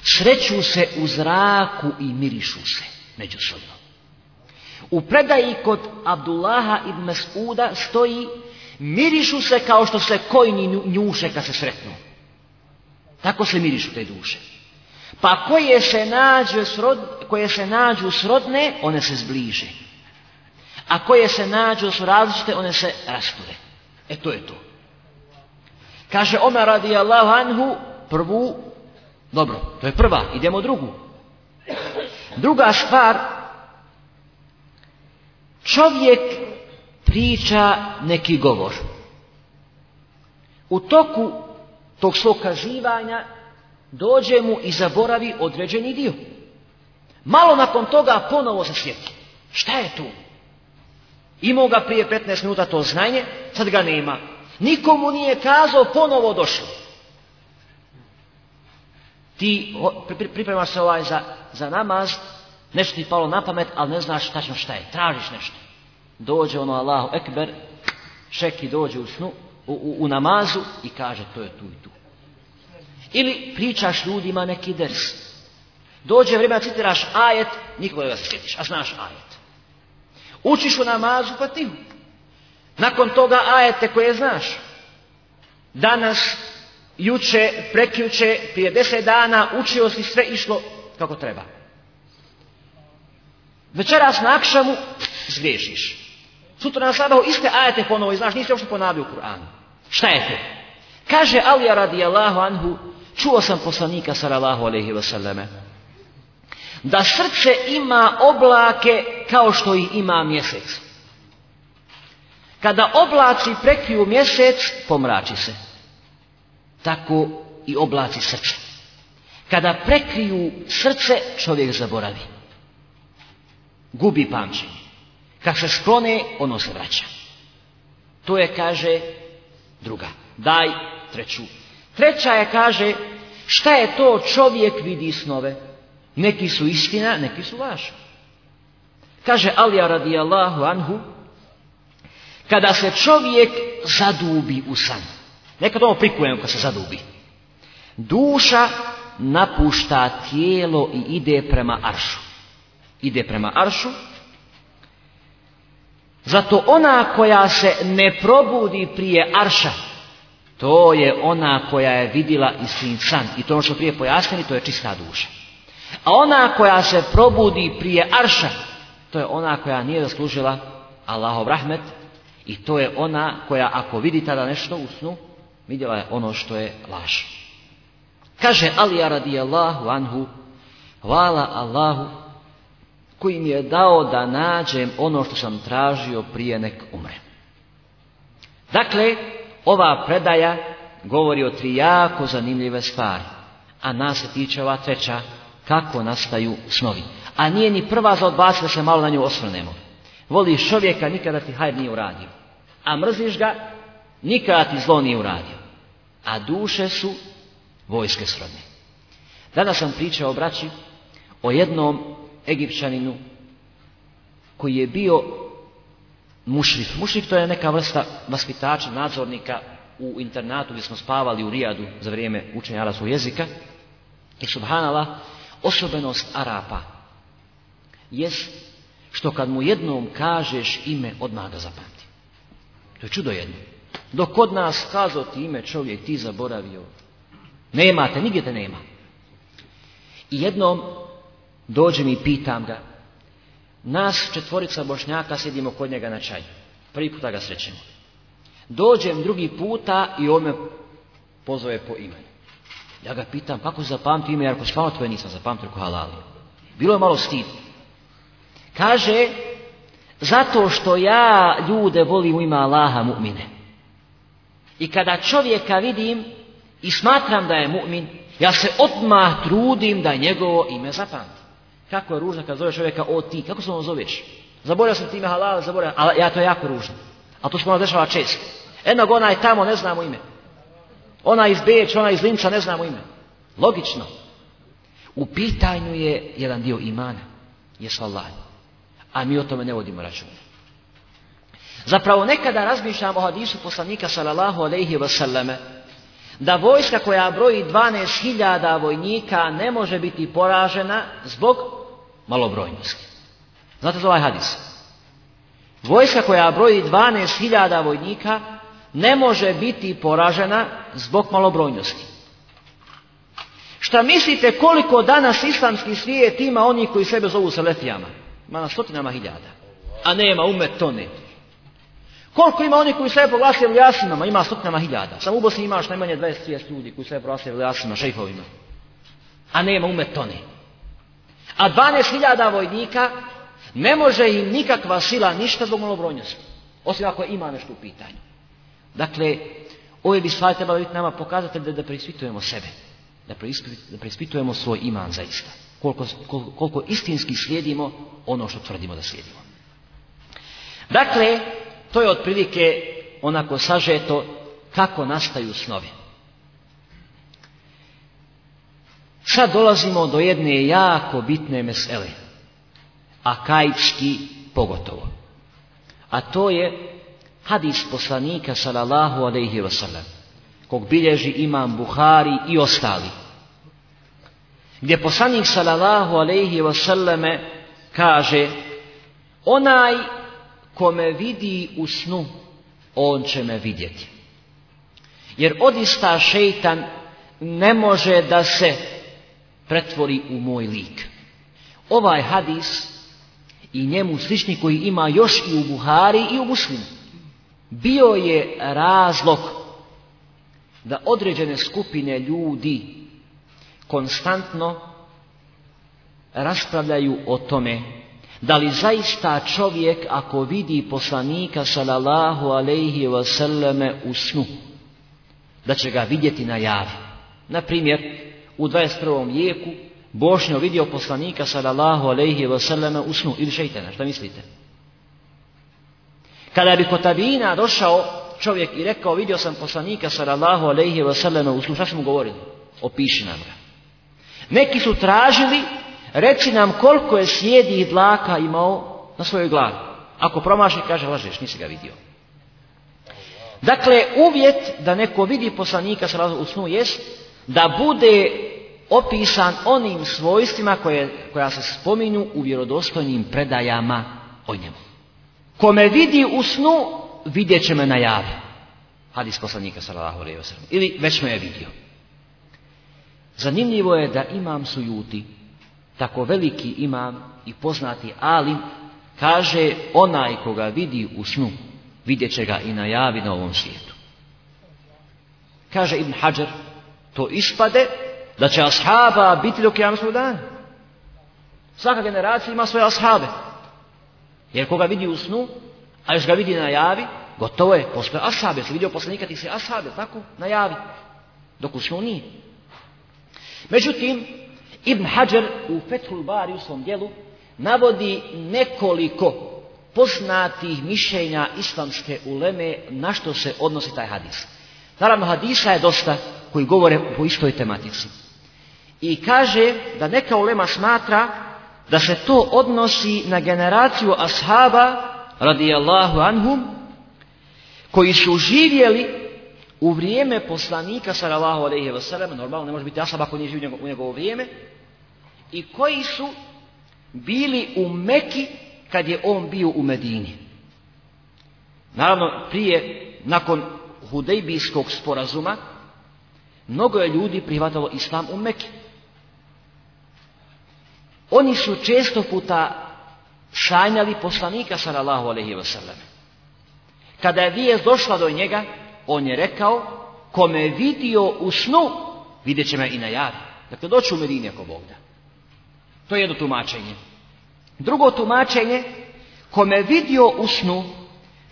Sreću se u zraku i mirišu se međusobno. U predaji kod Abdullaha i Mesuda stoji mirišu se kao što se kojni njuše kad se sretnu. Tako se mirišu te duše. Pa koje se, nađu srod, koje se nađu srodne, one se zbliže. A koje se nađu su različite, one se rasture. E to je to. Kaže Omer radijallahu anhu, prvu, dobro, to je prva, idemo drugu. Druga stvar, čovjek priča neki govor. U toku tog svog kazivanja dođe mu i zaboravi određeni dio. Malo nakon toga ponovo se sjeti. Šta je tu? Imao ga prije 15 minuta to znanje, sad ga nema. Nikomu nije kazao, ponovo došlo. Ti pripremaš se ovaj za, za namaz, nešto ti palo na pamet, ali ne znaš tačno šta je, tražiš nešto. Dođe ono Allahu Ekber, šeki dođe u snu, u, u namazu i kaže to je tu i tu. Ili pričaš ljudima neki ders. Dođe vrijeme da citiraš ajet, nikoga ga sjetiš, a znaš ajet. Učiš u namazu ti. Nakon toga ajete koje znaš. Danas, juče, prekjuče, prije deset dana učio si sve išlo kako treba. Večeras na akšamu zgriješiš. Sutra na sabahu iste ajete ponovo i znaš, nisi uopšte ponavio u Kur'anu. Šta je to? Kaže Alija radijallahu anhu, Čuo sam poslanika sallallahu alejhi ve da srce ima oblake kao što ih ima mjesec. Kada oblaci prekriju mjesec, pomrači se. Tako i oblaci srce. Kada prekriju srce, čovjek zaboravi. Gubi pamćenje. Kad se sklone, ono se vraća. To je, kaže, druga. Daj treću Treća je, kaže, šta je to čovjek vidi snove? Neki su istina, neki su laž. Kaže Alija radijallahu anhu, kada se čovjek zadubi u san, nekad ovo prikujem kad se zadubi, duša napušta tijelo i ide prema aršu. Ide prema aršu, zato ona koja se ne probudi prije arša, to je ona koja je vidjela istin san. I to ono što prije pojasnili, to je čista duša. A ona koja se probudi prije arša, to je ona koja nije zaslužila Allahov rahmet i to je ona koja ako vidi tada nešto u snu, vidjela je ono što je laž. Kaže Alija radijallahu anhu, hvala Allahu koji mi je dao da nađem ono što sam tražio prije nek umre Dakle, ova predaja govori o tri jako zanimljive stvari, a nas se tiče ova treća, kako nastaju snovi. A nije ni prva za odbaciti da se malo na nju osvrnemo. Voliš čovjeka, nikada ti hajr nije uradio. A mrziš ga, nikada ti zlo nije uradio. A duše su vojske srodne. Danas sam pričao o braći, o jednom Egipćaninu koji je bio mušrif. Mušrif to je neka vrsta vaspitača, nadzornika u internatu gdje smo spavali u Rijadu za vrijeme učenja arabskog jezika. I obhanala osobenost Arapa jest što kad mu jednom kažeš ime, odmah ga zapamti. To je čudo jedno. Dok kod nas kazao ti ime čovjek, ti zaboravio. Nema te, nigdje te nema. I jednom dođem i pitam ga, nas četvorica bošnjaka sjedimo kod njega na čaj. Prvi puta ga srećemo. Dođem drugi puta i on me pozove po imenu. Ja ga pitam kako zapamti ime, jer ako stvarno tvoje nisam zapamtio ko halali. Bilo je malo stidno. Kaže, zato što ja ljude volim u ime Allaha mu'mine. I kada čovjeka vidim i smatram da je mu'min, ja se odmah trudim da njegovo ime zapamti. Kako je ružno kad zoveš čovjeka o ti, kako se ono zoveš? Zaboravio sam time halal, zaboravio, ali ja to je jako ružno. A to se ono dešava često. Jednog ona je tamo, ne znamo ime. Ona iz Beč, ona iz Linča, ne znamo ime. Logično. U pitanju je jedan dio imana. Jesu Allah. A mi o tome ne vodimo računa. Zapravo nekada razmišljamo o hadisu poslanika sallallahu alaihi da vojska koja broji 12.000 vojnika ne može biti poražena zbog malobrojnosti. Znate za ovaj hadis? Vojska koja broji 12.000 vojnika ne može biti poražena zbog malobrojnosti. Šta mislite koliko danas islamski svijet ima onih koji sebe zovu selefijama? Ima na stotinama hiljada. A nema umet to ne. Koliko ima onih koji sebe u jasinama Ima stotinama hiljada. Samo u Bosni imaš najmanje 20-30 ljudi koji sebe u jasinama šejhovima. A nema umet to ne a 12.000 vojnika ne može im nikakva sila ništa zbog malobrojnosti. Osim ako ima nešto u pitanju. Dakle, ove bi stvari trebalo biti nama pokazatelj da, da preispitujemo sebe. Da, preispitujemo, svoj iman zaista. Koliko, koliko, koliko istinski slijedimo ono što tvrdimo da slijedimo. Dakle, to je otprilike onako sažeto kako nastaju snovi. Sad dolazimo do jedne jako bitne mesele, a kajčki pogotovo. A to je hadis poslanika sallallahu alaihi kog bilježi imam Buhari i ostali. Gdje poslanik sallallahu alaihi sallame kaže onaj kome vidi u snu, on će me vidjeti. Jer odista šeitan ne može da se pretvori u moj lik. Ovaj hadis i njemu slični koji ima još i u Buhari i u Muslimu. bio je razlog da određene skupine ljudi konstantno raspravljaju o tome da li zaista čovjek ako vidi poslanika sallallahu alejhi ve u snu da će ga vidjeti na javi na primjer u 21. vijeku Bošnjo vidio poslanika sallallahu ve selleme u snu ili šejtana, šta mislite? Kada bi kod došao čovjek i rekao vidio sam poslanika sallallahu ve selleme u snu, šta smo govorili? Opiši nam ga. Neki su tražili, reci nam koliko je sjedi i dlaka imao na svojoj glavi. Ako promaši, kaže, lažeš, nisi ga vidio. Dakle, uvjet da neko vidi poslanika sallallahu u snu jest da bude opisan onim svojstvima koje, koja se spominju u vjerodostojnim predajama o njemu. Kome vidi u snu, vidjet će me na javi. Hadis poslanika sallallahu Ili već me je vidio. Zanimljivo je da imam sujuti, tako veliki imam i poznati ali kaže onaj koga vidi u snu, vidjet će ga i na javi na ovom svijetu. Kaže Ibn Hajar, to ispade da će ashaba biti dok je dan. Svaka generacija ima svoje ashabe. Jer koga vidi u snu, a još ga vidi na javi, gotovo je, postoje ashabe. Si vidio poslanika, ti se ashabe, tako, na javi. Dok u snu nije. Međutim, Ibn Hajar u Fethul Bari u svom dijelu navodi nekoliko poznatih mišljenja islamske uleme na što se odnosi taj hadis. Naravno, hadisa je dosta koji govore po istoj tematici. I kaže da neka ulema smatra da se to odnosi na generaciju ashaba radijallahu anhum koji su živjeli u vrijeme poslanika sallallahu alejhi ve normalno ne može biti ashab ako nije živio u njegovo vrijeme, i koji su bili u Meki kad je on bio u Medini. Naravno prije nakon Hudejbijskog sporazuma mnogo je ljudi prihvatalo islam u Mekke. Oni su često puta šanjali poslanika sallallahu alejhi ve Kada je vijest došla do njega, on je rekao, kome je vidio u snu, vidjet će me i na javi. Dakle, doću u Medini ako Bog da. To je jedno tumačenje. Drugo tumačenje, kome je vidio u snu,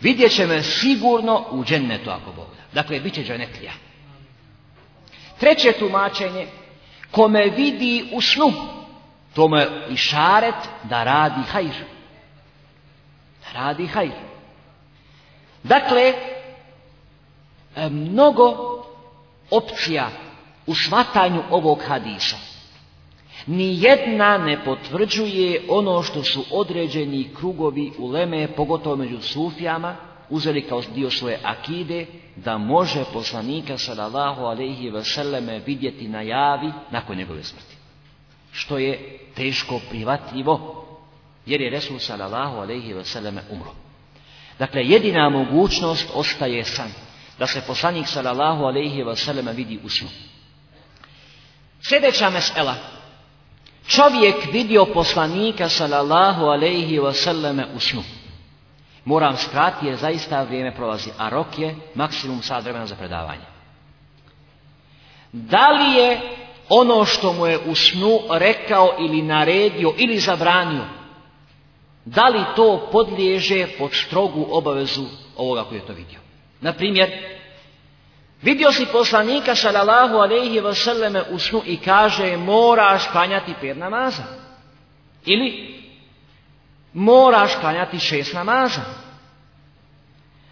Vidjet će me sigurno u džennetu ako Bog da. Dakle, bit će dženetlija. Treće tumačenje, kome vidi u snu, tome i šaret da radi hajr. Da radi hajr. Dakle, e, mnogo opcija u švatanju ovog hadisa. Nijedna ne potvrđuje ono što su određeni krugovi uleme, pogotovo među sufijama, uzeli kao dio svoje akide, da može poslanika sallallahu alaihi veseleme vidjeti na javi nakon njegove smrti. Što je teško prihvatljivo, jer je Resul sallallahu alaihi veseleme umro. Dakle, jedina mogućnost ostaje san, da se poslanik sallallahu alaihi veseleme vidi u snu. Sljedeća mesela, čovjek vidio poslanika sallallahu alaihi selleme u snu. Moram skrati jer zaista vrijeme prolazi, a rok je maksimum sat vremena za predavanje. Da li je ono što mu je u snu rekao ili naredio ili zabranio, da li to podliježe pod strogu obavezu ovoga koji je to vidio? Na primjer, Vidio si poslanika sallallahu ve selleme u snu i kaže moraš klanjati pet namaza. Ili moraš klanjati šest namaza.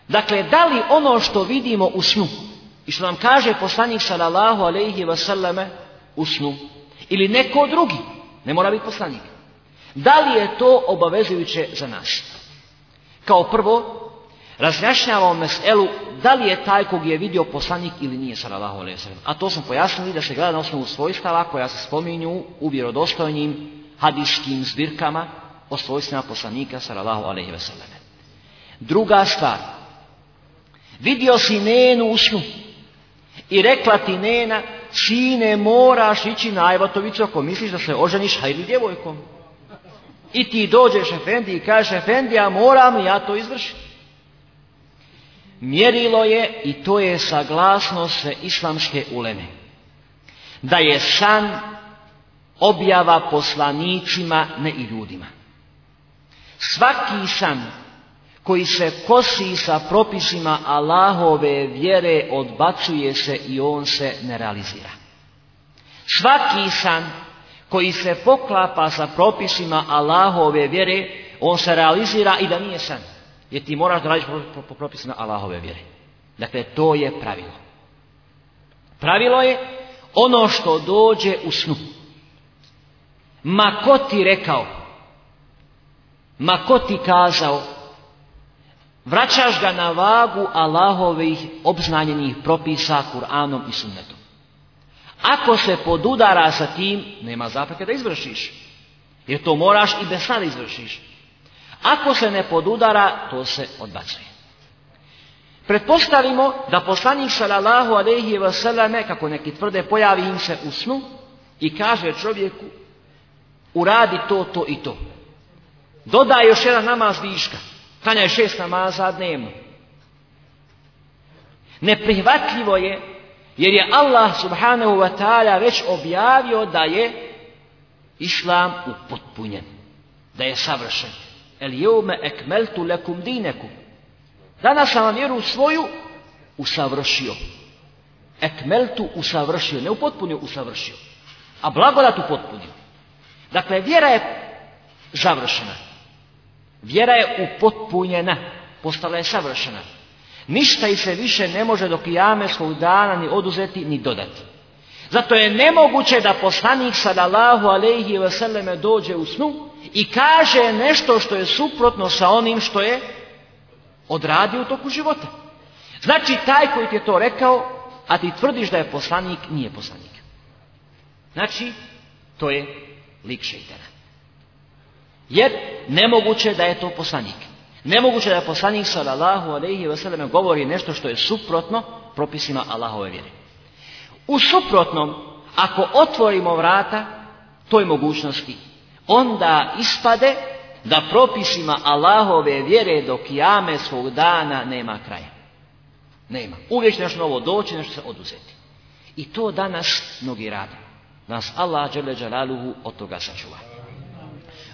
Dakle, da li ono što vidimo u snu i što nam kaže poslanik sallallahu ve selleme u snu ili neko drugi, ne mora biti poslanik, da li je to obavezujuće za nas? Kao prvo, razjašnjava meselu da li je taj kog je vidio poslanik ili nije sallallahu alejhi A to smo pojasnili da se gleda na osnovu svojstava koja se spominju u vjerodostojnim hadijskim zbirkama o svojstvima poslanika sallallahu alejhi ve Druga stvar, vidio si nenu u i rekla ti nena, sine moraš ići na ajvatovicu ako misliš da se oženiš hajdu djevojkom. I ti dođeš Efendi i kažeš Efendi, ja moram ja to izvršiti mjerilo je i to je saglasnost sve islamske uleme. Da je san objava poslanićima, ne i ljudima. Svaki san koji se kosi sa propisima Allahove vjere odbacuje se i on se ne realizira. Svaki san koji se poklapa sa propisima Allahove vjere, on se realizira i da nije san jer ti moraš da radiš po, po propisima Allahove vjere. Dakle, to je pravilo. Pravilo je ono što dođe u snu. Ma ko ti rekao, ma ko ti kazao, vraćaš ga na vagu Allahovih obznanjenih propisa Kur'anom i sunnetom. Ako se podudara sa tim, nema zapreke da izvršiš. Jer to moraš i bez sada izvršiš. Ako se ne podudara, to se odbacuje. Pretpostavimo da poslanik sallallahu alejhi ve selleme kako neki tvrde pojavi im se u snu i kaže čovjeku uradi to, to i to. Dodaj još jedan namaz viška. je šest namaza dnevno. Neprihvatljivo je jer je Allah subhanahu wa ta'ala već objavio da je islam upotpunjen. Da je savršen. El jeume ekmeltu lekum dinekum. Danas sam vam vjeru svoju usavršio. Ekmeltu usavršio, ne upotpunio, usavršio. A blagodat upotpunio. Dakle, vjera je završena. Vjera je upotpunjena. Postala je savršena. Ništa i se više ne može dok jame svog dana ni oduzeti ni dodati. Zato je nemoguće da poslanik sallallahu alejhi ve selleme dođe u snu i kaže nešto što je suprotno sa onim što je odradio u toku života. Znači, taj koji ti je to rekao, a ti tvrdiš da je poslanik, nije poslanik. Znači, to je lik šeitana. Jer nemoguće da je to poslanik. Nemoguće da je poslanik sallallahu alejhi ve sallam govori nešto što je suprotno propisima Allahove vjere. U suprotnom, ako otvorimo vrata toj mogućnosti onda ispade da propisima Allahove vjere do svog dana nema kraja. Nema. Uvijek će nešto novo doći, nešto se oduzeti. I to danas mnogi rade. Nas Allah džele džalaluhu od toga sačuva.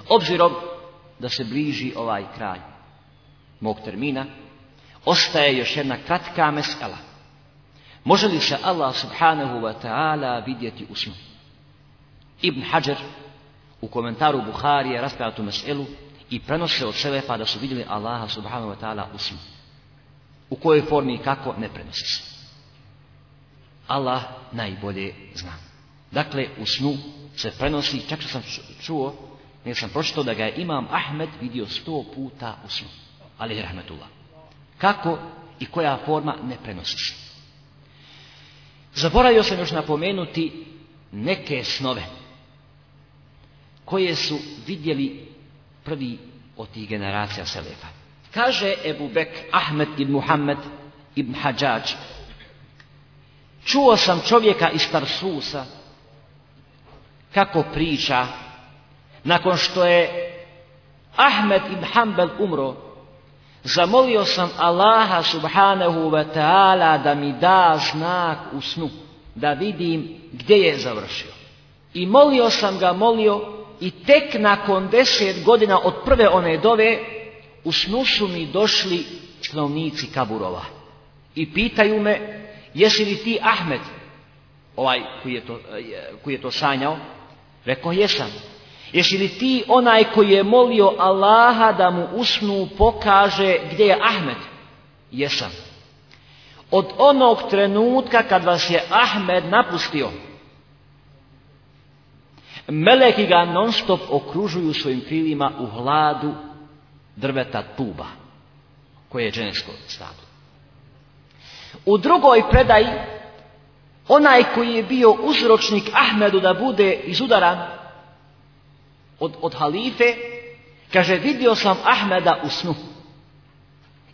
Obzirom da se bliži ovaj kraj mog termina, ostaje još jedna kratka meskala. Može li se Allah subhanahu wa ta'ala vidjeti u snu? Ibn Hajar u komentaru Buharije raspravio tu meselu i prenose od pa da su vidjeli Allaha subhanahu wa ta'ala u snu. U kojoj formi i kako ne prenosi se. Allah najbolje zna. Dakle, u snu se prenosi, čak što sam čuo, jer sam pročitao da ga je Imam Ahmed vidio sto puta u snu. Ali rahmetullah. Kako i koja forma ne prenosi se. Zaboravio sam još napomenuti neke snove koje su vidjeli prvi od tih generacija Selefa. Kaže Ebu Bek Ahmed ibn Muhammed ibn Hadžađ Čuo sam čovjeka iz Tarsusa kako priča nakon što je Ahmed ibn Hanbel umro zamolio sam Allaha subhanahu wa ta'ala da mi da znak u snu da vidim gdje je završio i molio sam ga molio i tek nakon deset godina od prve one dove u snu su mi došli stanovnici Kaburova i pitaju me jesi li ti Ahmed ovaj koji je to, eh, koji je to sanjao rekao jesam jesi li ti onaj koji je molio Allaha da mu usnu pokaže gdje je Ahmed jesam od onog trenutka kad vas je Ahmed napustio Meleki ga non stop okružuju svojim krilima u hladu drveta tuba, koje je dženevsko stablo. U drugoj predaji, onaj koji je bio uzročnik Ahmedu da bude izudaran od, od halife, kaže, vidio sam Ahmeda u snu.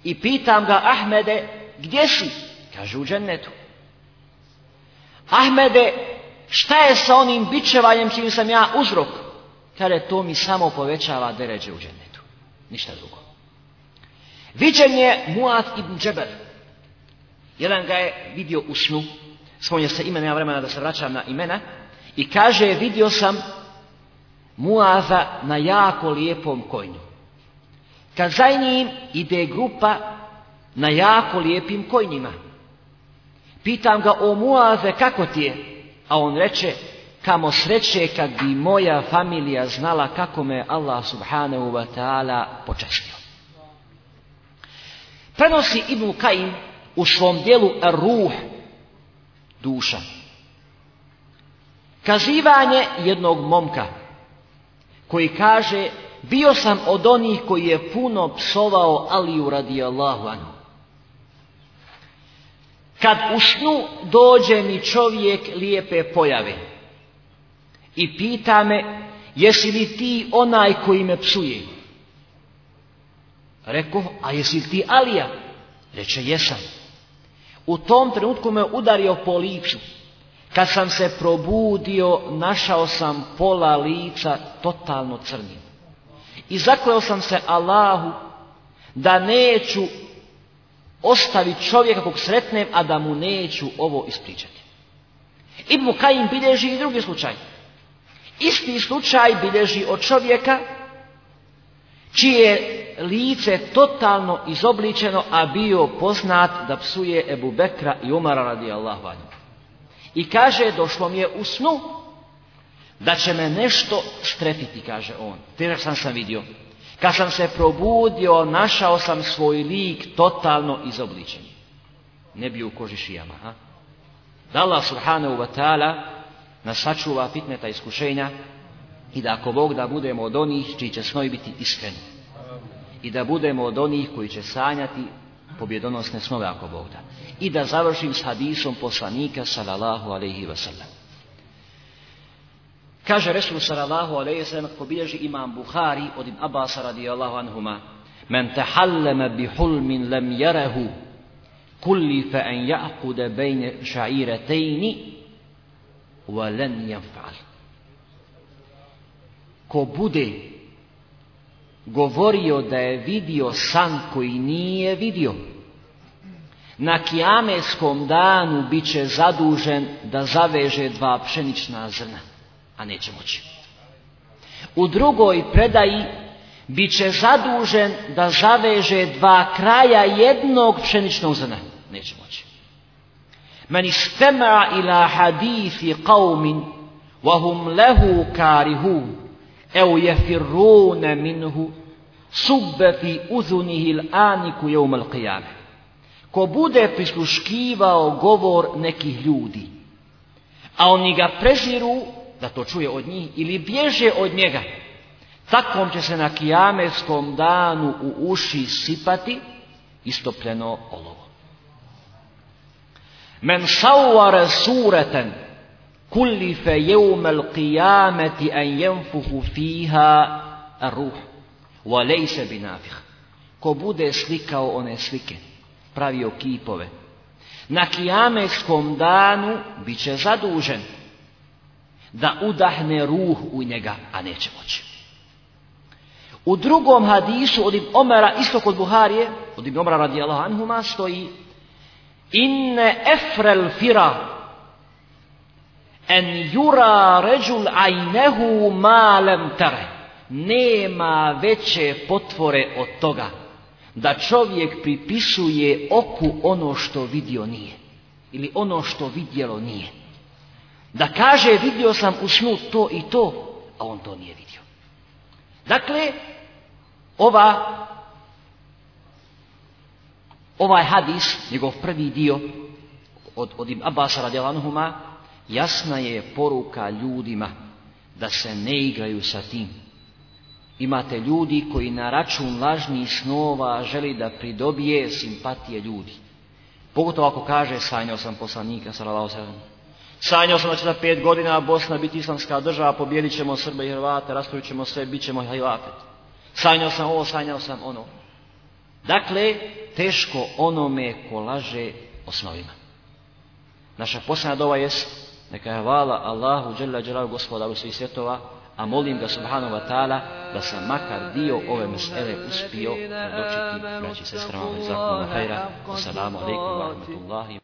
I pitam ga, Ahmede, gdje si? Kaže, u džennetu. Ahmede, šta je sa onim bičevanjem čim sam ja uzrok? je to mi samo povećava deređe u džennetu. Ništa drugo. Viđen je Muad ibn džeber Jedan ga je vidio u snu. Spominje se ime, nema vremena da se vraćam na imena. I kaže, vidio sam Muaza na jako lijepom konju. Kad za njim ide grupa na jako lijepim konjima. Pitam ga, o Muaze, kako ti je? a on reče kamo sreće kad bi moja familija znala kako me Allah subhanahu wa ta'ala počestio. Prenosi Ibn Kajim u svom dijelu ruh duša. Kazivanje jednog momka koji kaže bio sam od onih koji je puno psovao Aliju radijallahu anhu. Kad snu dođe mi čovjek lijepe pojave i pita me jesi li ti onaj koji me psuje? rekao a jesi li ti Alija? Reče, jesam. U tom trenutku me udario po licu, Kad sam se probudio, našao sam pola lica totalno crnim. I zakleo sam se Allahu da neću ostavi čovjeka kog sretnem, a da mu neću ovo ispričati. Ibn Kajim bilježi i drugi slučaj. Isti slučaj bilježi od čovjeka čije lice totalno izobličeno, a bio poznat da psuje Ebu Bekra i Umara radi Allahu I kaže, došlo mi je u snu da će me nešto strepiti, kaže on. Te sam sam vidio. Kad sam se probudio, našao sam svoj lik totalno izobličen. Ne bi u koži šijama. Ha? Da Allah subhanahu wa ta'ala nas sačuva fitneta iskušenja i da ako Bog da budemo od onih čiji će snovi biti iskreni. I da budemo od onih koji će sanjati pobjedonosne snove ako Bog da. I da završim s hadisom poslanika sallallahu alaihi sallam. Kaže Resul sallallahu ve sellem ko bilježi imam Buhari od Ibn Abbas radijallahu anhuma Men tahallama bi hulmin lam yarahu kulli fa an ya'quda bejne sha'iratayn wa lan yaf'al Ko bude govorio da je vidio san koji nije vidio na kijameskom danu bit će zadužen da zaveže dva pšenična zrna a neće moći. U drugoj predaji bit će zadužen da zaveže dva kraja jednog pšeničnog zrna. Neće moći. Meni stema ila hadithi qavmin vahum lehu karihu eu jefirune minhu subbe fi aniku l'aniku jevmel Ko bude prisluškivao govor nekih ljudi, a oni ga prežiru da to čuje od njih ili bježe od njega. Takvom će se na kijameskom danu u uši sipati istopljeno olovo. Men šauare sureten kullife jeumel kijameti en jenfuhu fiha ruh. Walej se nafih. Ko bude slikao one slike, pravio kipove, na kijameskom danu bit će zadužen da udahne ruh u njega, a neće moći. U drugom hadisu od Ibn Omara, isto kod Buharije, od Ibn Omara radijallahu anhuma, stoji Inne efrel fira en jura ređul ajnehu malem tare. Nema veće potvore od toga da čovjek pripisuje oku ono što vidio nije. Ili ono što vidjelo nije. Da kaže vidio sam u snu to i to, a on to nije vidio. Dakle, ova, ovaj hadis, njegov prvi dio od, od Abasa jasna je poruka ljudima da se ne igraju sa tim. Imate ljudi koji na račun lažnih snova želi da pridobije simpatije ljudi. Pogotovo ako kaže sanjao sam poslanika sallallahu Sanjao sam da će za pet godina Bosna biti islamska država, pobjedit ćemo Srbe i Hrvate, rastrojit ćemo sve, bit ćemo hilafet. Sanjao sam ovo, sanjao sam ono. Dakle, teško onome ko laže osnovima. Naša posljedna dova je, neka je hvala Allahu, dželja dželalu gospodaru svih svjetova, a molim ga subhanahu wa ta'ala da sam makar dio ove mesele uspio dočeti braći sestrama i zakonu hajra. Assalamu alaikum wa rahmatullahi